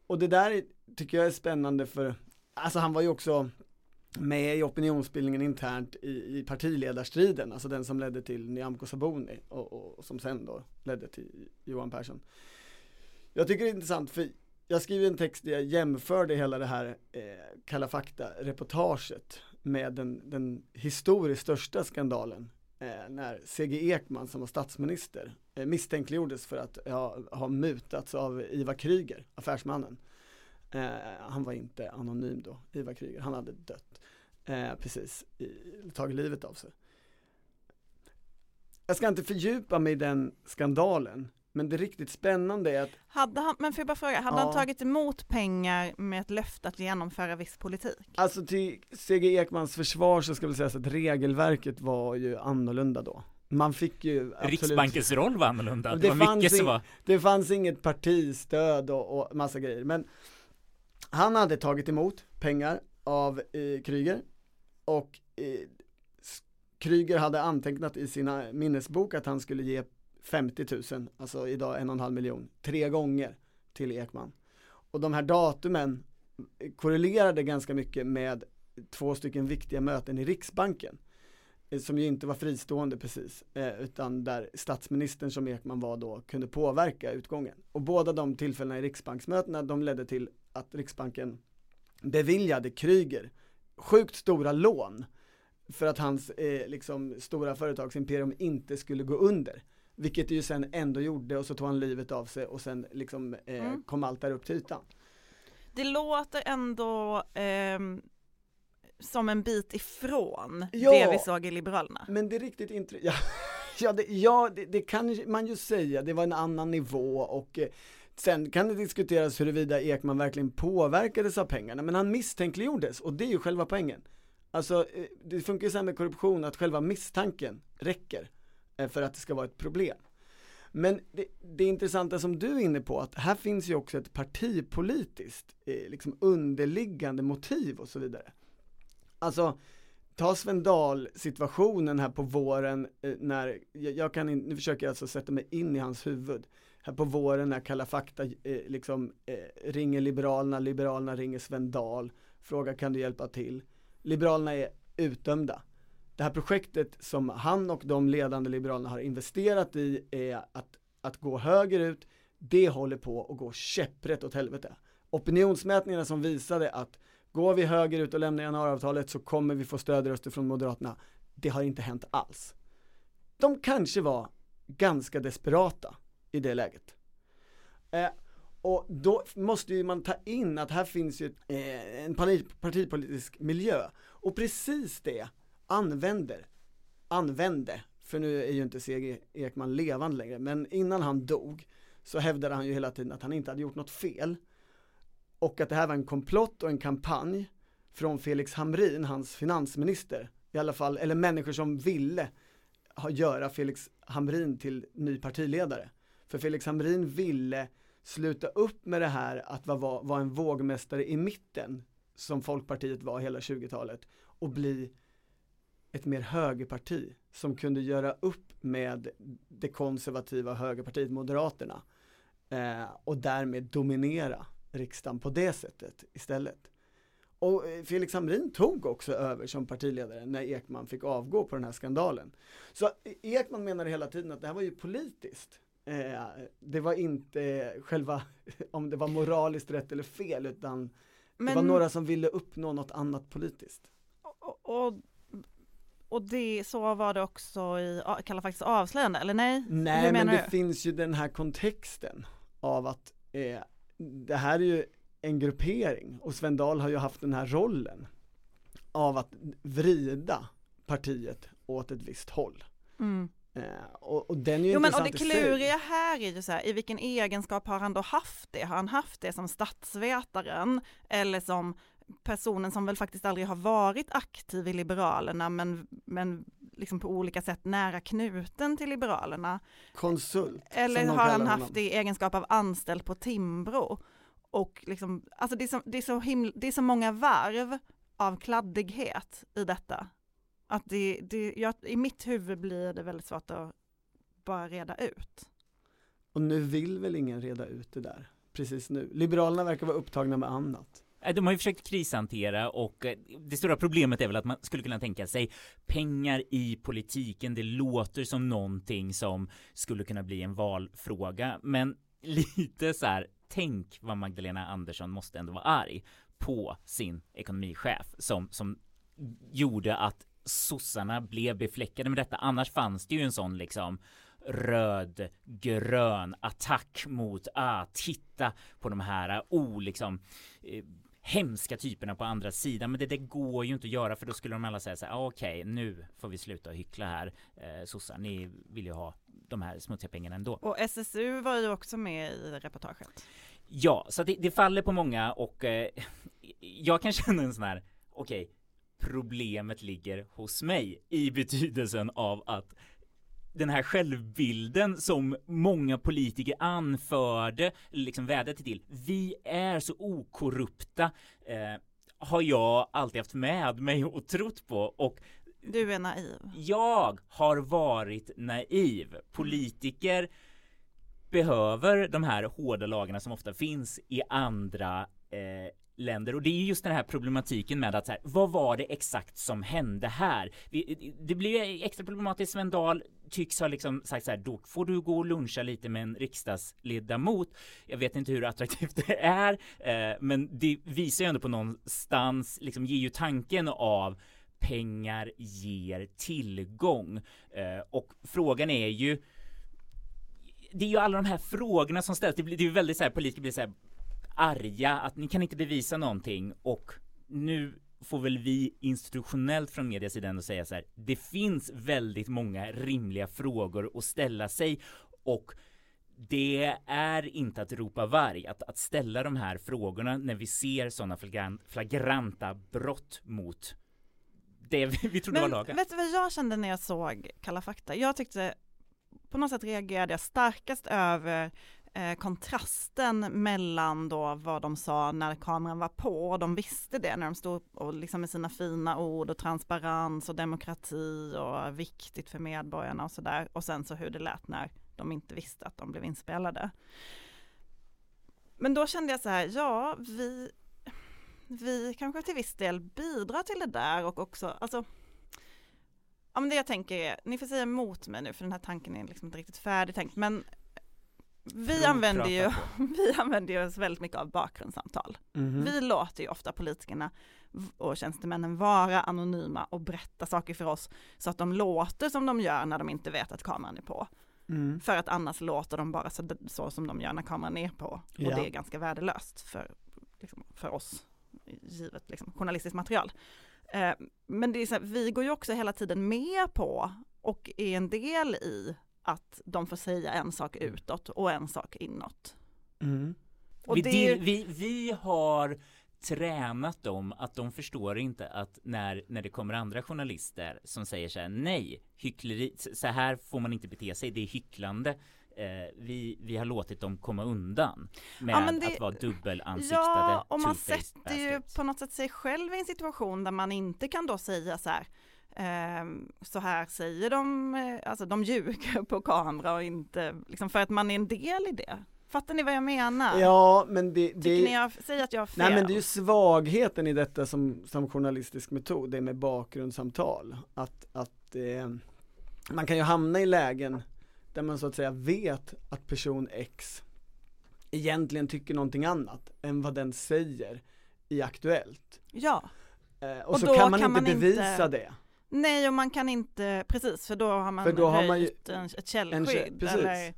Och det där är- tycker jag är spännande för, alltså han var ju också med i opinionsbildningen internt i, i partiledarstriden, alltså den som ledde till Nyamko Sabuni och, och, och som sen då ledde till Johan Persson. Jag tycker det är intressant för jag skriver en text där jag jämförde hela det här eh, Kalla fakta-reportaget med den, den historiskt största skandalen eh, när C.G. Ekman som var statsminister eh, misstänkliggjordes för att ha, ha mutats av Ivar Kryger, affärsmannen. Eh, han var inte anonym då, Ivar Kryger, han hade dött eh, precis, i, tagit livet av sig. Jag ska inte fördjupa mig i den skandalen, men det riktigt spännande är att Hade han, men får jag bara fråga, hade Ja. han tagit emot pengar med ett löfte att genomföra viss politik? Alltså till C.G. Ekmans försvar så ska väl sägas att regelverket var ju annorlunda då. Man fick ju absolut, Riksbankens roll var annorlunda, det, Det var fanns mycket som var det fanns inget partistöd och, och massa grejer. Men han hade tagit emot pengar av eh, Kryger och eh, Kryger hade antecknat i sina minnesbok att han skulle ge 50 000, alltså idag en och en halv miljon, tre gånger till Ekman. Och de här datumen korrelerade ganska mycket med två stycken viktiga möten i Riksbanken eh, som ju inte var fristående precis, eh, utan där statsministern som Ekman var då kunde påverka utgången. Och båda de tillfällena i Riksbanksmötena, de ledde till att Riksbanken beviljade Kryger sjukt stora lån för att hans eh, liksom stora företagsimperium inte skulle gå under. Vilket det ju sen ändå gjorde och så tog han livet av sig och sen liksom eh, Mm. kom allt där upp till ytan. Det låter ändå ehm, som en bit ifrån Ja. det vi såg i Liberalerna. Men det är riktigt intressant, [laughs] ja, ja, det, ja det, det kan man ju säga, det var en annan nivå och eh, sen kan det diskuteras huruvida Ekman verkligen påverkades av pengarna, men han misstänkliggjordes och det är ju själva poängen. Alltså eh, det funkar ju så här med korruption att själva misstanken räcker eh, Eh, för att det ska vara ett problem. Men det, det intressanta som du är inne på, att här finns ju också ett partipolitiskt eh, liksom underliggande motiv och så vidare. Alltså, ta Sven situationen här på våren eh, när, jag, jag kan in, nu försöker jag alltså sätta mig in i hans huvud. Här på våren när Kalla fakta eh, liksom eh, ringer Liberalerna, Liberalerna ringer Sven Dahl, frågar kan du hjälpa till? Liberalerna är utdömda. Det här projektet som han och de ledande liberalerna har investerat i är att, att gå högerut, det håller på att gå käpprätt åt helvete. Opinionsmätningarna som visade att går vi högerut och lämnar januariavtalet så kommer vi få stödröster från Moderaterna. Det har inte hänt alls. De kanske var ganska desperata i det läget. Eh, och då måste ju man ta in att här finns ju eh, en partipolitisk miljö. Och precis det använder, använde, för nu är ju inte C.G. Ekman levande längre, men innan han dog så hävdade han ju hela tiden att han inte hade gjort något fel. Och att det här var en komplott och en kampanj från Felix Hamrin, hans finansminister, i alla fall, eller människor som ville ha, göra Felix Hamrin till ny partiledare. För Felix Hamrin ville sluta upp med det här att vara, vara en vågmästare i mitten, som Folkpartiet var hela 20-talet, och bli ett mer högerparti som kunde göra upp med det konservativa högerpartiet Moderaterna eh, och därmed dominera riksdagen på det sättet istället. Och eh, Felix Hamrin tog också över som partiledare när Ekman fick avgå på den här skandalen. Så eh, Ekman menade hela tiden att det här var ju politiskt. Eh, det var inte själva [laughs] om det var moraliskt rätt eller fel utan Men, det var några som ville uppnå något annat politiskt. och, och, och det, så var det också i Kalla faktiskt avslöjande, eller nej? Nej men det du? finns ju den här kontexten av att eh, det här är ju en gruppering och Sven Dahl har ju haft den här rollen av att vrida partiet åt ett visst håll. Mm. Eh, och, och den är ju Jo men och det kluriga här är ju så här, i vilken egenskap har han då haft det? Har han haft det som statsvetaren eller som personen som väl faktiskt aldrig har varit aktiv i Liberalerna men, men liksom på olika sätt nära knuten till Liberalerna? Konsult. Eller har han haft honom. det i egenskap av anställd på Timbro? Och liksom, alltså det är så, det är så, himl, det är så många varv av kladdighet i detta. Att det, det, jag, i mitt huvud blir det väldigt svårt att bara reda ut. Och nu vill väl ingen reda ut det där precis nu. Liberalerna verkar vara upptagna med annat. Eh, de har ju försökt krishantera och eh, det stora problemet är väl att man skulle kunna tänka sig pengar i politiken. Det låter som någonting som skulle kunna bli en valfråga, men [laughs] lite så här. Tänk vad Magdalena Andersson måste ändå vara arg på sin ekonomichef som som gjorde att sossarna blev befläckade med detta. Annars fanns det ju en sån liksom röd grön attack mot ah, titta på de här oh, liksom eh, hemska typerna på andra sidan. Men det, det går ju inte att göra för då skulle de alla säga så här, ah, okej, nu får vi sluta hyckla här. Eh, sossar, ni vill ju ha de här smutsiga pengarna ändå. Och SSU var ju också med i reportaget. Ja, så det, det faller på många och eh, jag kan [laughs] känna en sån här, okej, problemet ligger hos mig i betydelsen av att den här självbilden som många politiker anförde, liksom vädjade till, vi är så okorrupta, eh, har jag alltid haft med mig och trott på och Du är naiv. jag har varit naiv. Politiker behöver de här hårda lagarna som ofta finns i andra eh, länder och det är just den här problematiken med att så här, vad var det exakt som hände här? Vi, det blir ju extra problematiskt. Sven Dahl tycks ha liksom sagt så här, då får du gå och luncha lite med en riksdagsledamot. Jag vet inte hur attraktivt det är, eh, men det visar ju ändå på någonstans, liksom ger ju tanken av pengar ger tillgång. Eh, och frågan är ju det är ju alla de här frågorna som ställs. Det blir det är ju väldigt så här politiker blir så här arga att ni kan inte bevisa någonting och nu får väl vi institutionellt från medias sida ändå säga så här. Det finns väldigt många rimliga frågor att ställa sig och det är inte att ropa varg att, att ställa de här frågorna när vi ser sådana flagrant, flagranta brott mot det vi, vi trodde Men var lagen. vet du vad jag kände när jag såg Kalla fakta? Jag tyckte, på något sätt reagerade jag starkast över eh, kontrasten mellan då vad de sa när kameran var på och de visste det när de stod och liksom med sina fina ord och transparens och demokrati och viktigt för medborgarna och sådär och sen så hur det lät när de inte visste att de blev inspelade. Men då kände jag så här, ja vi, vi kanske till viss del bidrar till det där och också, alltså Ja men det jag tänker är, ni får säga emot mig nu för den här tanken är liksom inte riktigt färdigtänkt men vi använder ju, [laughs] vi använder ju oss väldigt mycket av bakgrundssamtal. Mhm. Vi låter ju ofta politikerna och tjänstemännen vara anonyma och berätta saker för oss så att de låter som de gör när de inte vet att kameran är på. Mm. För att annars låter de bara så, så som de gör när kameran är på. Och Ja. det är ganska värdelöst för, liksom, för oss, givet liksom, journalistiskt material. Eh, men det är så här, vi går ju också hela tiden med på och är en del i att de får säga en sak utåt och en sak inåt. Mm. Vi, det vi, vi har tränat dem att de förstår inte att när, när det kommer andra journalister som säger så här nej, hyckleri, så här får man inte bete sig, det är hycklande. Eh, vi, vi har låtit dem komma undan med Ja, det- att vara dubbelansiktade Ja, och man sätter ju på något sätt sig själv i en situation där man inte kan då säga så här, så här säger de, eh, alltså de ljuger på kamera och inte, liksom för att man är en del i det. Fattar ni vad jag menar? Ja, men det, det Tycker ni jag, säg att jag har fel. Nej men det är ju svagheten i detta som, som journalistisk metod, det med bakgrundssamtal. Att, att eh, man kan ju hamna i lägen där man så att säga vet att person X egentligen tycker någonting annat än vad den säger i Aktuellt. Ja. Eh, och, Och så kan man kan inte man inte- bevisa det. Nej och man kan inte, precis för då har man För då har man ju- en, ett en källskydd käll- precis. eller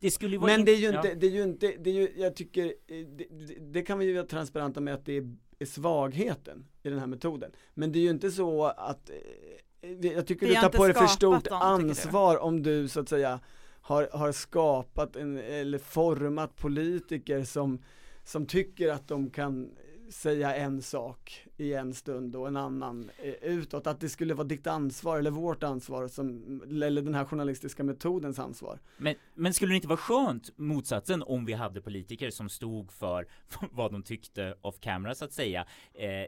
Det skulle ju vara Men det är ju ja. inte, det är ju inte, det är ju, jag tycker, eh, det, det, det kan vi ju vara transparenta med att det är, är svagheten i den här metoden. Men det är ju inte så att, eh, jag tycker du tar på dig för stort dem, ansvar om du så att säga har, har skapat en, eller format politiker som, som tycker att de kan säga en sak i en stund och en annan eh, utåt, att det skulle vara ditt ansvar eller vårt ansvar som, eller den här journalistiska metodens ansvar. Men, men skulle det inte vara skönt, motsatsen, om vi hade politiker som stod för [laughs] vad de tyckte off camera så att säga? Eh,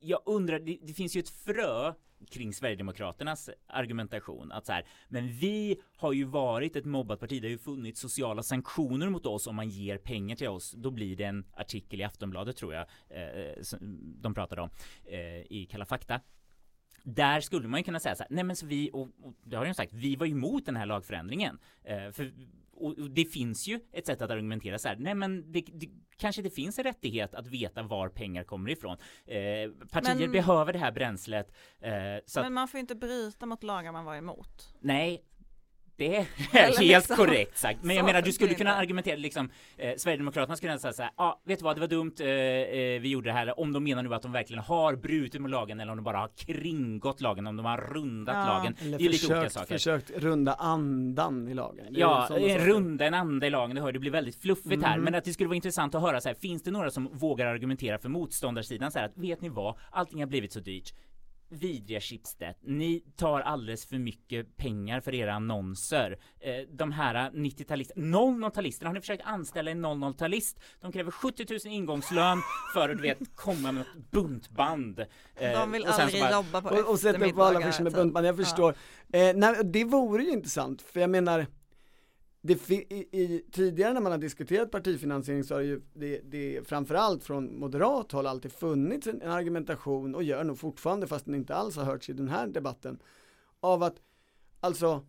jag undrar, det, det finns ju ett frö kring Sverigedemokraternas argumentation att så här, men vi har ju varit ett mobbat parti, det har ju funnits sociala sanktioner mot oss om man ger pengar till oss, då blir det en artikel i Aftonbladet tror jag eh, som de pratade om eh, i Kalla fakta där skulle man ju kunna säga så här, nej men så vi, och, och det har jag ju sagt, vi var ju emot den här lagförändringen. Eh, för, och, det finns ju ett sätt att argumentera så här, nej men det, det kanske det finns en rättighet att veta var pengar kommer ifrån. Eh, partier Men- behöver det här bränslet. Eh, så att, Men man får inte bryta mot lagar man var emot. nej, det är [laughs] Eller helt liksom. korrekt sagt. Men jag menar, du skulle kunna argumentera liksom, eh, Sverigedemokraterna skulle kunna säga så här, ja, ah, vet du vad, det var dumt, eh, eh, vi gjorde det här, om de menar nu att de verkligen har brutit mot lagen eller om de bara har kringgått lagen, om de har rundat Ja. lagen. Eller det är lite olika försökt, saker. försökt runda andan i lagen. Ja, en runda, en anda i lagen, det hör det blir väldigt fluffigt här. Mhm. Men att det skulle vara intressant att höra så här, finns det några som vågar argumentera för motståndarsidan så här att vet ni vad, allting har blivit så dyrt. Vidriga Schibsted, ni tar alldeles för mycket pengar för era annonser. Eh, de här 90-talisterna, 00-talisterna, har ni försökt anställa en 00-talist? De kräver 70 000 ingångslön för att du vet komma med ett buntband. Eh, De vill och sen så aldrig bara- jobba på och, och sätta upp alla affischer med buntband, jag Ja. förstår. Eh, nej, det vore ju intressant, för jag menar det i, i, tidigare när man har diskuterat partifinansiering så har det ju det, det framförallt från moderat håll alltid funnits en, en argumentation och gör nog fortfarande fast den inte alls har hörts i den här debatten av att alltså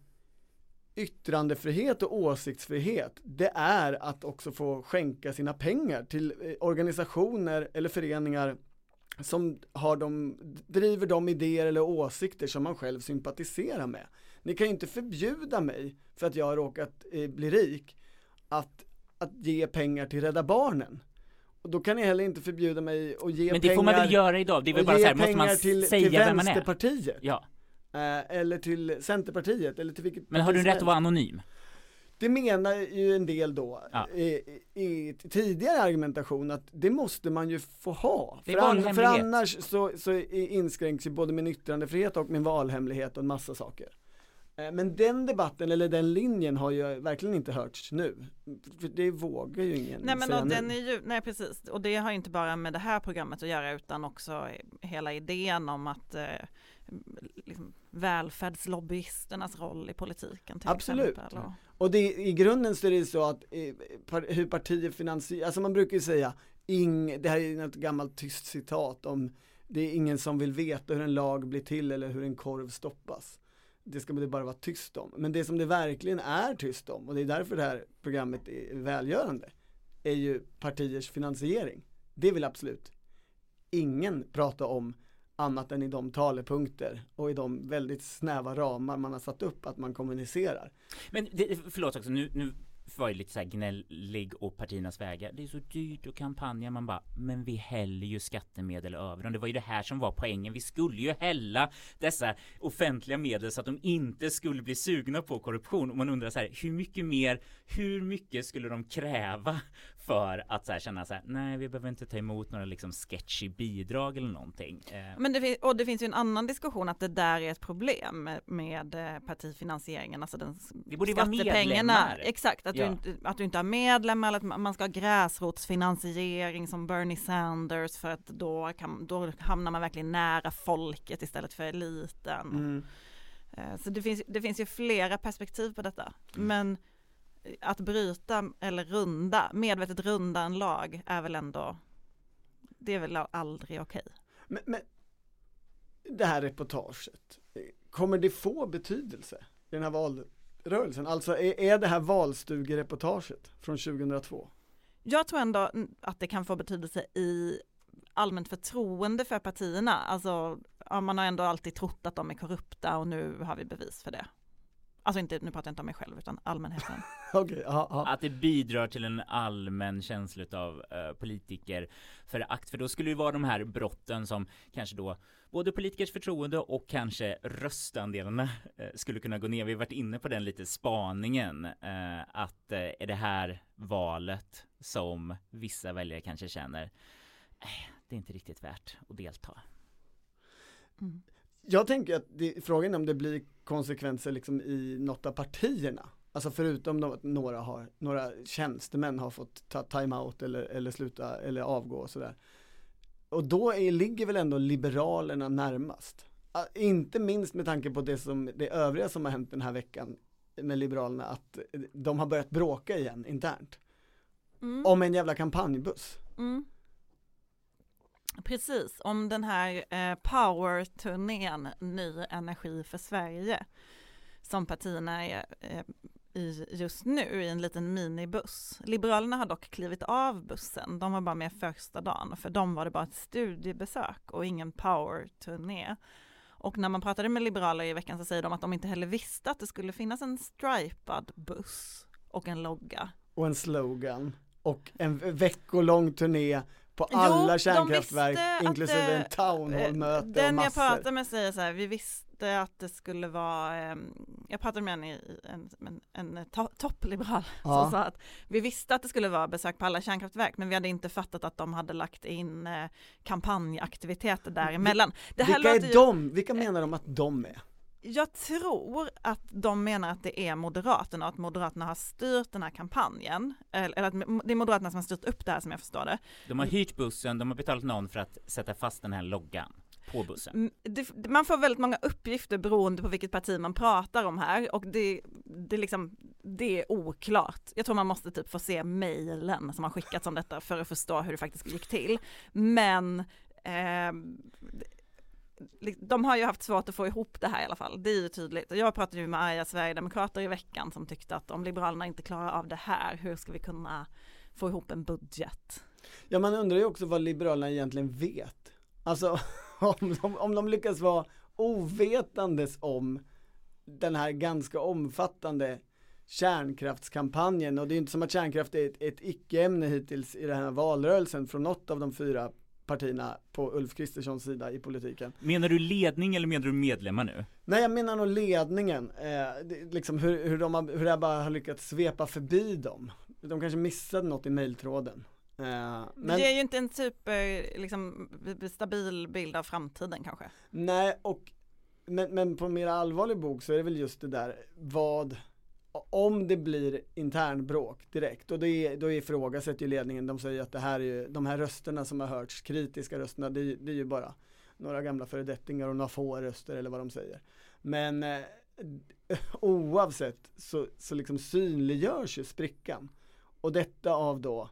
yttrandefrihet och åsiktsfrihet det är att också få skänka sina pengar till eh, organisationer eller föreningar som har de, driver de idéer eller åsikter som man själv sympatiserar med. Ni kan ju inte förbjuda mig för att jag har råkat eh, bli rik att, att ge pengar till Rädda Barnen. Och då kan ni heller inte förbjuda mig att ge Men det pengar får man väl göra idag, det är väl bara så här, måste man pengar till, säga till vem man är? Vänsterpartiet. Ja, Eh, eller till Centerpartiet eller till vilket men har du rätt att vara anonym? Det menar ju en del då Ja. i, i tidigare argumentation att det måste man ju få ha. För, an, för annars så, så inskränks ju både min yttrandefrihet och min valhemlighet och en massa saker. Eh, Men den debatten eller den linjen har ju verkligen inte hörts nu. För det vågar ju ingen Nej men säga den är ju, nej precis, och det har ju inte bara med det här programmet att göra utan också hela idén om att eh, liksom, välfärdslobbyisternas roll i politiken Absolut. exempel. Och, Och det, i grunden så är det så att eh, par, hur partier finansierar, alltså man brukar ju säga, ing, det här är något gammalt tyst citat om det är ingen som vill veta hur en lag blir till eller hur en korv stoppas. Det ska det bara vara tyst om. Men det som det verkligen är tyst om, och det är därför det här programmet är välgörande, är ju partiers finansiering. Det vill absolut ingen prata om annat än i de talepunkter och i de väldigt snäva ramar man har satt upp att man kommunicerar. Men det, förlåt också, nu, nu var ju lite såhär gnällig och partiernas vägar. Det är så dyrt att kampanja. Man bara, men vi häller ju skattemedel över dem. Det var ju det här som var poängen. Vi skulle ju hälla dessa offentliga medel så att de inte skulle bli sugna på korruption. Och man undrar så här, hur mycket mer, hur mycket skulle de kräva för att så här känna så här, nej vi behöver inte ta emot några liksom sketchy bidrag eller någonting. Eh, men det, och det finns ju en annan diskussion att det där är ett problem med, eh, partifinansieringen, alltså den Det borde vara skattepengarna. medlemmar. Exakt, att, Ja. du inte, att du inte har medlemmar eller att man ska ha gräsrotsfinansiering som Bernie Sanders för att då, kan, då hamnar man verkligen nära folket istället för eliten. Mm. Eh, Så det finns, det finns ju flera perspektiv på detta. Men att bryta eller runda, medvetet runda en lag är väl ändå, det är väl aldrig okej. Men, men det här reportaget, kommer det få betydelse i den här valrörelsen? Alltså är, är det här valstugereportaget från 2002? Jag tror ändå att det kan få betydelse i allmänt förtroende för partierna. Alltså, man har ändå alltid trott att de är korrupta och nu har vi bevis för det. Alltså inte, nu pratar jag inte om mig själv utan allmänheten. [laughs] okay, aha, aha. Att det bidrar till en allmän känsla av uh, politiker förakt. För då skulle det vara de här brotten som kanske då både politikers förtroende och kanske röstandelarna uh, skulle kunna gå ner. Vi har varit inne på den lite spaningen uh, att är det här valet som vissa väljare kanske känner det är inte riktigt värt att delta. Mm. Jag tänker att det, frågan är om det blir konsekvenser liksom i något av partierna. Alltså förutom att några, har, några tjänstemän har fått ta time-out eller, eller sluta eller avgå och sådär. Och då är, ligger väl ändå Liberalerna närmast. Inte minst med tanke på det, som, det övriga som har hänt den här veckan med Liberalerna, att de har börjat bråka igen internt. Mm. Om en jävla kampanjbuss. Mm. Precis, om den här eh, power-turnén Ny energi för Sverige som partierna är eh, i just nu i en liten minibuss. Liberalerna har dock klivit av bussen, de var bara med första dagen för dem var det bara ett studiebesök och ingen power-turné. Och när man pratade med liberaler i veckan så säger de att de inte heller visste att det skulle finnas en stripad buss och en logga. Och en slogan och en veckolång turné på alla jo, kärnkraftverk inklusive en town hall-möte Den och jag pratade med säger så här, vi visste att det skulle vara, ehm, jag pratade med en, en, en, en to toppliberal [laughs] ja. som sa att vi visste att det skulle vara besök på alla kärnkraftverk men vi hade inte fattat att de hade lagt in eh, kampanjaktiviteter däremellan. Det vilka är ju, de? Vilka menar de att de är? Jag tror att de menar att det är Moderaterna och att Moderaterna har styrt den här kampanjen. Eller att det är Moderaterna som har styrt upp det här som jag förstår det. De har hyrt bussen, de har betalat någon för att sätta fast den här loggan på bussen. Mm, det, man får väldigt många uppgifter beroende på vilket parti man pratar om här och det, det, liksom, det är oklart. Jag tror man måste typ få se mejlen som har skickats om detta för att förstå hur det faktiskt gick till. Men eh, de har ju haft svårt att få ihop det här i alla fall, det är ju tydligt. Och jag pratade ju med arga sverigedemokrater i veckan som tyckte att om Liberalerna inte klarar av det här, hur ska vi kunna få ihop en budget? Ja, man undrar ju också vad Liberalerna egentligen vet. Alltså [laughs] om de, om de lyckas vara ovetandes om den här ganska omfattande kärnkraftskampanjen och det är inte som att kärnkraft är ett, ett icke-ämne hittills i den här valrörelsen från något av de fyra partierna på Ulf Kristerssons sida i politiken. Menar du ledning eller menar du medlemmar nu? Nej jag menar nog ledningen, eh, liksom hur, hur, de har, hur det bara har lyckats svepa förbi dem. De kanske missade något i mejltråden. Eh, men... Det ger ju inte en super liksom, stabil bild av framtiden kanske. Nej och men, men på mer allvarlig bok så är det väl just det där vad om det blir internbråk direkt och det, då ifrågasätter ju ledningen, de säger att det här är ju, de här rösterna som har hörts, kritiska rösterna, det, det är ju bara några gamla föredettingar och några få röster eller vad de säger. Men eh, oavsett så, så liksom synliggörs ju sprickan. Och detta av då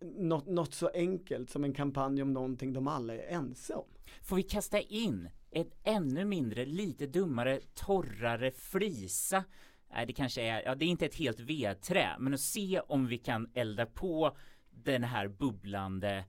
något, något så enkelt som en kampanj om någonting de alla är ense om. Får vi kasta in ett ännu mindre, lite dummare, torrare flisa Nej, det kanske är, ja det är inte ett helt vedträ, men att se om vi kan elda på den här bubblande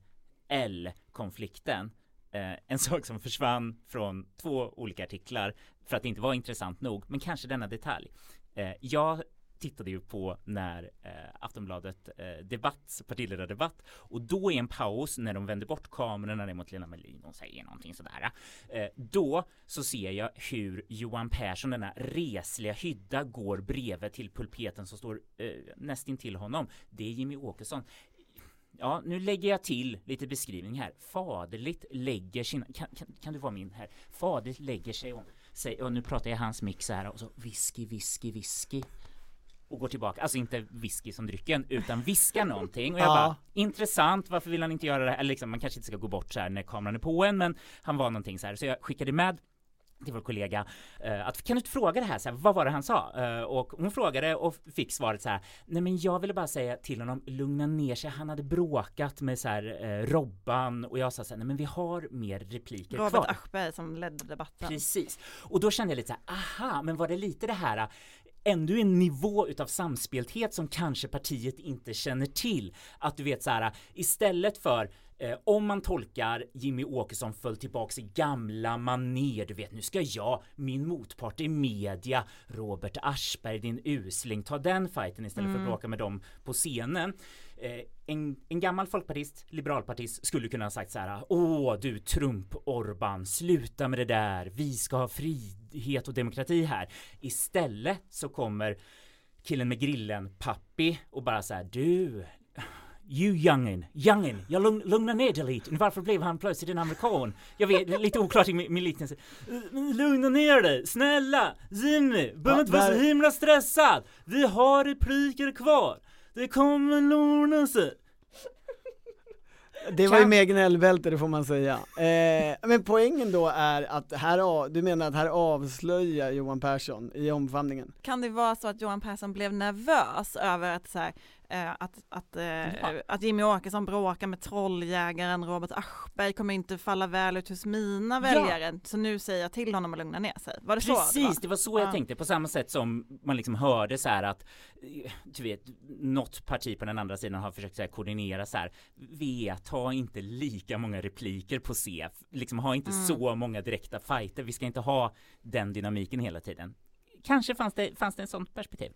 L-konflikten. Eh, en [laughs] sak som försvann från två olika artiklar för att det inte var intressant nog, men kanske denna detalj. Eh, jag tittade ju på när eh, Aftonbladet eh, debatt, partiledardebatt och då i en paus när de vänder bort kamerorna ner mot Lena Melin och säger någonting sådär. Eh, då så ser jag hur Johan Persson, denna resliga hydda, går bredvid till pulpeten som står eh, nästintill honom. Det är Jimmy Åkesson. Ja, nu lägger jag till lite beskrivning här. Faderligt lägger sina, kan, kan, kan du vara min här? Faderligt lägger sig om, sig, och nu pratar jag hans mix här och så whisky, whisky, whisky och går tillbaka, alltså inte whisky som drycken utan viska någonting och jag bara intressant, varför vill han inte göra det här? Eller liksom, man kanske inte ska gå bort så här när kameran är på en men han var någonting så här så jag skickade med till vår kollega eh, att kan du inte fråga det här, så här, vad var det han sa? Eh, och hon frågade och fick svaret så här, nej men jag ville bara säga till honom, lugna ner sig, han hade bråkat med så här eh, Robban och jag sa så här, nej men vi har mer repliker Robert kvar. Aschberg som ledde debatten. Precis, och då kände jag lite så här, aha, men var det lite det här ändå en nivå utav samspelthet som kanske partiet inte känner till. Att du vet så här, istället för Eh, om man tolkar Jimmy Åkesson föll tillbaks i gamla maner, du vet nu ska jag, min motpart i media, Robert Aschberg, din usling, ta den fighten istället mm. för att mm. bråka med dem på scenen. Eh, en, en, gammal folkpartist, liberalpartist, skulle kunna ha sagt så här, åh du Trump-Orban, sluta med det där, vi ska ha frihet och demokrati här. Istället så kommer killen med grillen, Pappi, och bara så här, du, You youngin, youngin, jag lugn, lugna ner dig lite. Varför blev han plötsligt en amerikan? Jag vet, det är lite oklart i min, min liknelse. Lugna ner dig, snälla! Jimmy, behöver inte vara så himla stressad! Vi har repliker kvar! Det kommer ordna sig! Det var ju mer gnällbälte, det får man säga. Eh, men poängen då är att här, du menar att här avslöjar Johan Persson i omfamningen? Kan det vara så att Johan Persson blev nervös över att så här, Eh, att, att, eh, att Jimmy Åkesson bråkar med trolljägaren Robert Aschberg kommer inte falla väl ut hos mina väljare, ja. så nu säger jag till honom att lugna ner sig. Var det Precis, så? Precis, det, var så jag tänkte, på samma sätt som man liksom hörde så här att du vet, något parti på den andra sidan har försökt så här, koordinera så här, vet, ha inte lika många repliker på C, liksom ha inte mm. så många direkta fighter, vi ska inte ha den dynamiken hela tiden. Kanske fanns det, fanns det en sånt perspektiv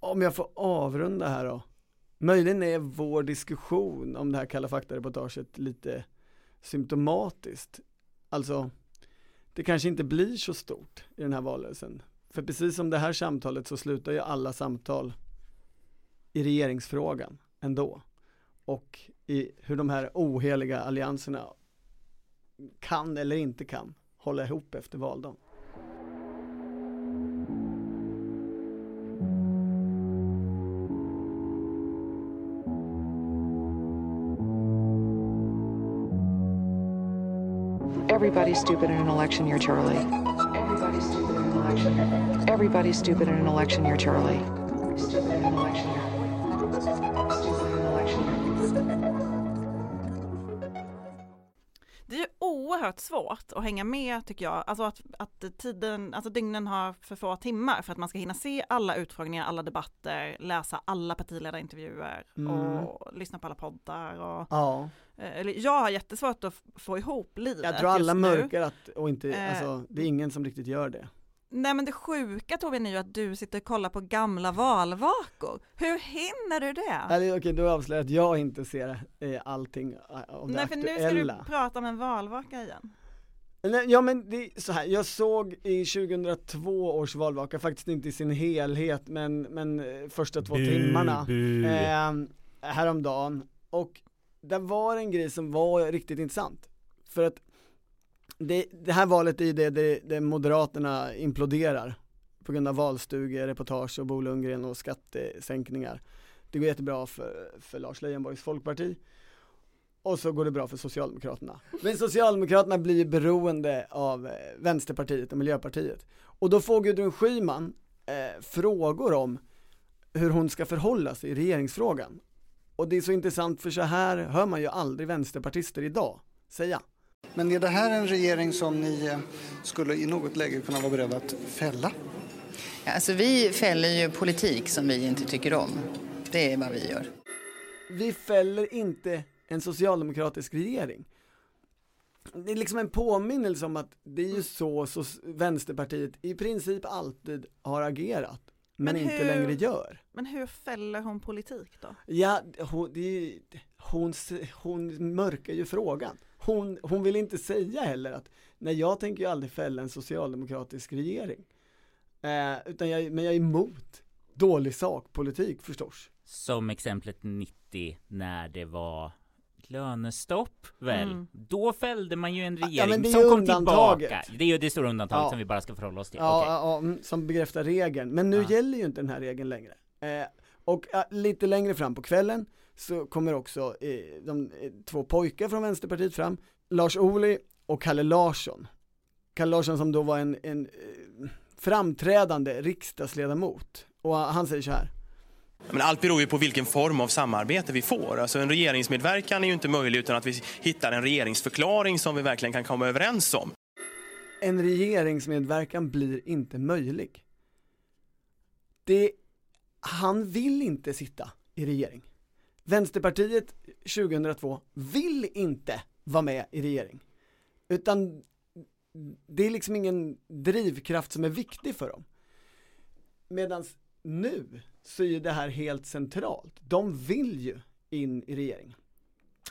om jag får avrunda här då. Möjligen är vår diskussion om det här Kalla fakta-reportaget lite symptomatiskt. Alltså, det kanske inte blir så stort i den här valrörelsen. För precis som det här samtalet så slutar ju alla samtal i regeringsfrågan ändå. Och i hur de här oheliga allianserna kan eller inte kan hålla ihop efter valdagen. Everybody's stupid in an election year, Charlie. Everybody's stupid in an election. Everybody's stupid in an election year, Charlie. Stupid in an election oerhört svårt att hänga med tycker jag, alltså att, att tiden, alltså dygnen har för få timmar för att man ska hinna se alla utfrågningar, alla debatter, läsa alla partiledarintervjuer mm. och lyssna på alla poddar och ja. Eh, eller jag har jättesvårt att få ihop livet Jag tror alla mörkar att, och inte, eh, alltså det är ingen som riktigt gör det Nej men det sjuka Torbjörn är ju att du sitter och kollar på gamla valvakor. Hur hinner du det? Eller, okej, då avslöjar jag att jag inte ser eh, allting eh, av det Nej för nu ska du prata om en valvaka igen. Ja men det är så här, jag såg i 2002 års valvaka, faktiskt inte i sin helhet men, men första två bu, timmarna bu. Eh, häromdagen och det var en grej som var riktigt intressant. För att det, det här valet är det, det, det Moderaterna imploderar på grund av valstugor, reportage och Bo Lundgren och skattesänkningar. Det går jättebra för, för Lars Leijonborgs Folkparti och så går det bra för Socialdemokraterna. Men Socialdemokraterna blir beroende av eh, Vänsterpartiet och Miljöpartiet. Och då får Gudrun Schyman eh, frågor om hur hon ska förhålla sig i regeringsfrågan. Och det är så intressant för så här hör man ju aldrig vänsterpartister idag säga. Men är det här en regering som ni eh, skulle i något läge kunna vara beredda att fälla? Ja, alltså vi fäller ju politik som vi inte tycker om. Det är vad vi gör. Vi fäller inte en socialdemokratisk regering. Det är liksom en påminnelse om att det är ju så, så Vänsterpartiet i princip alltid har agerat men, men inte längre gör. Men hur fäller hon politik då? Ja, hon, det, hon, hon mörkar ju frågan. Hon, hon vill inte säga heller att, nej jag tänker ju aldrig fälla en socialdemokratisk regering. Eh, utan jag, men jag är emot dålig sakpolitik förstås. Som exemplet 90 när det var lönestopp väl? Mm. Då fällde man ju en regering ja, som kom tillbaka. Det är ju det stora undantaget ja. som vi bara ska förhålla oss till. Ja, okay. ja mm, som bekräftar regeln. Men nu gäller ju inte den här regeln längre. Eh, och lite längre fram på kvällen så kommer också eh, de eh, två pojkar från Vänsterpartiet fram, Lars Ohly och Kalle Larsson. Kalle Larsson som då var en, en eh, framträdande riksdagsledamot och han säger så här. Men allt beror ju på vilken form av samarbete vi får. Alltså en regeringsmedverkan är ju inte möjlig utan att vi hittar en regeringsförklaring som vi verkligen kan komma överens om. En regeringsmedverkan blir inte möjlig. Det, han vill inte sitta i regering. Vänsterpartiet 2002 vill inte vara med i regering. Utan det är liksom ingen drivkraft som är viktig för dem. Medan nu så är det här helt centralt. De vill ju in i regering.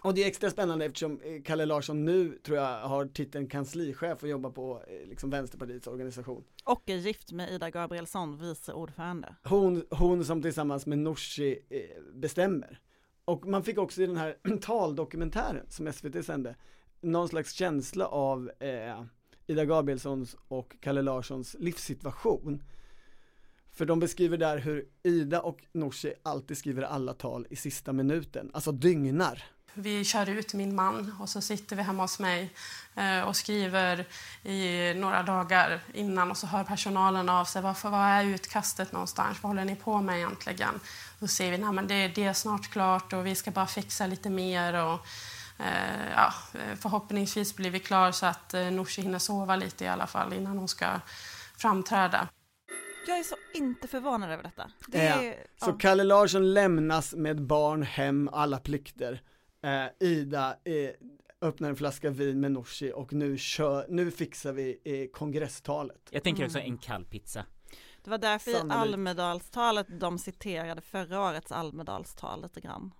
Och det är extra spännande eftersom eh, Kalle Larsson nu tror jag har titeln kanslichef och jobbar på eh, liksom Vänsterpartiets organisation. Och är gift med Ida Gabrielsson, vice ordförande. Hon, hon som tillsammans med Nooshi eh, bestämmer. Och man fick också i den här [clears throat] taldokumentären som SVT sände någon slags känsla av eh, Ida Gabrielssons och Kalle Larssons livssituation. För de beskriver där hur Ida och Nooshi alltid skriver alla tal i sista minuten, alltså dygnar. Vi kör ut min man och så sitter vi hemma hos mig eh, och skriver i några dagar innan och så hör personalen av sig. Varför, var är utkastet någonstans? Vad håller ni på med egentligen? Då säger vi att det, det är snart klart och vi ska bara fixa lite mer. Och, eh, ja, förhoppningsvis blir vi klar så att eh, Nooshi hinner sova lite i alla fall innan hon ska framträda. Jag är så inte förvånad över detta. Det är, ja. Så Kalle Larsson lämnas med barn, hem, alla plikter. Eh, Ida eh, öppnar en flaska vin med Nooshi och nu, kör, nu fixar vi eh, kongresstalet. Jag tänker också mm. en kall pizza. Det var därför Sannolikt. i Almedalstalet de citerade förra årets Almedalstal lite grann.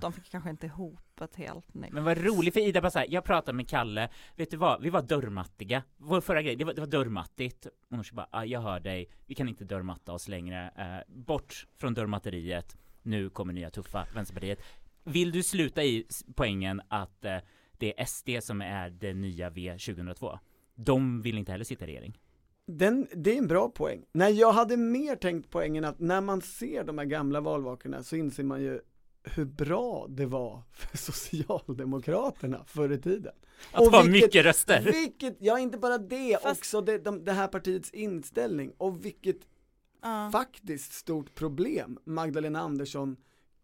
De fick kanske inte ihop ett helt nytt. Men vad roligt för Ida bara såhär, jag pratade med Kalle, vet du vad, vi var dörrmattiga. Vår förra grej, det var, det var dörrmattigt. Och hon bara, ah, jag hör dig, vi kan inte dörrmatta oss längre. Eh, bort från dörrmatteriet, nu kommer nya tuffa Vänsterpartiet. Vill du sluta i poängen att eh, det är SD som är det nya V 2002? De vill inte heller sitta i regering. Den, det är en bra poäng. Nej, jag hade mer tänkt poängen att när man ser de här gamla valvakorna så inser man ju hur bra det var [laughs] för Socialdemokraterna förr i tiden. Att ha mycket röster. Vilket, ja inte bara det, Fast... också det, de, det här partiets inställning och vilket uh. faktiskt stort problem Magdalena Andersson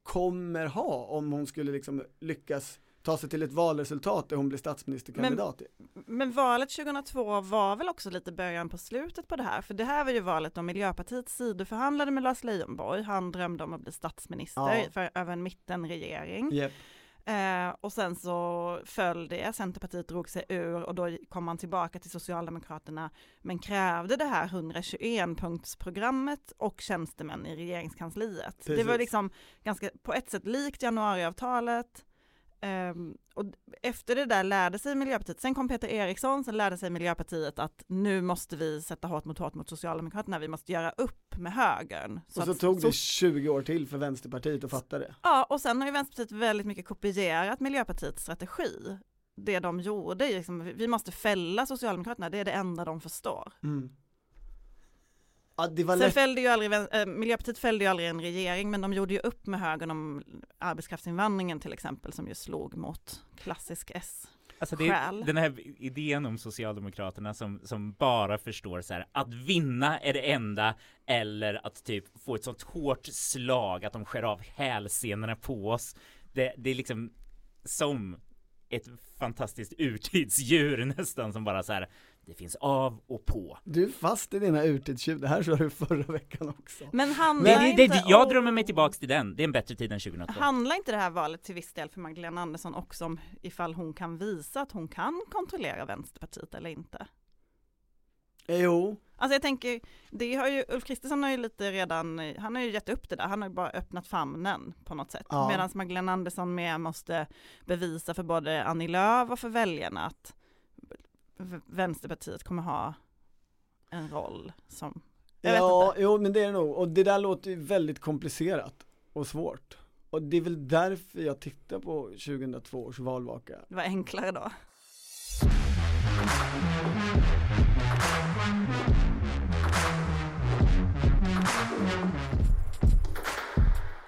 kommer ha om hon skulle liksom lyckas ta sig till ett valresultat där hon blir statsministerkandidat. Men, men valet 2002 var väl också lite början på slutet på det här, för det här var ju valet då Miljöpartiet sidoförhandlade med Lars Leijonborg, han drömde om att bli statsminister ja. för, över en mittenregering. Yep. Eh, och sen så föll det, Centerpartiet drog sig ur och då kom man tillbaka till Socialdemokraterna men krävde det här 121-punktsprogrammet och tjänstemän i regeringskansliet. Precis. Det var liksom ganska på ett sätt likt januariavtalet Um, och efter det där lärde sig Miljöpartiet, sen kom Peter Eriksson, sen lärde sig Miljöpartiet att nu måste vi sätta hårt mot hårt mot Socialdemokraterna, vi måste göra upp med högern. Så och så att, tog det så, 20 år till för Vänsterpartiet att fatta det. Ja, och sen har ju Vänsterpartiet väldigt mycket kopierat Miljöpartiets strategi. Det de gjorde, liksom, vi måste fälla Socialdemokraterna, det är det enda de förstår. Mm. Ja, det var Sen fällde ju aldrig, äh, Miljöpartiet fällde ju aldrig en regering, men de gjorde ju upp med högern om arbetskraftsinvandringen till exempel, som ju slog mot klassisk S. Alltså det är den här idén om Socialdemokraterna som, som bara förstår så här, att vinna är det enda eller att typ få ett sånt hårt slag att de skär av hälsenorna på oss. Det, det är liksom som ett fantastiskt urtidsdjur [laughs] nästan som bara så här det finns av och på. Du är fast i dina urtidstjuv, det här sa du förra veckan också. Men handlar Men det, det, jag drömmer mig tillbaks till den, det är en bättre tid än 2002. Handlar inte det här valet till viss del för Magdalena Andersson också om ifall hon kan visa att hon kan kontrollera Vänsterpartiet eller inte? Jo. Alltså jag tänker, det har ju, Ulf Kristersson har ju lite redan, han har ju gett upp det där, han har ju bara öppnat famnen på något sätt. Ja. Medan Magdalena Andersson mer måste bevisa för både Annie Lööf och för väljarna att Vänsterpartiet kommer ha en roll som, jag ja, vet inte. jo men det är det nog, och det där låter ju väldigt komplicerat och svårt. Och det är väl därför jag tittar på 2002 års valvaka. Det var enklare då.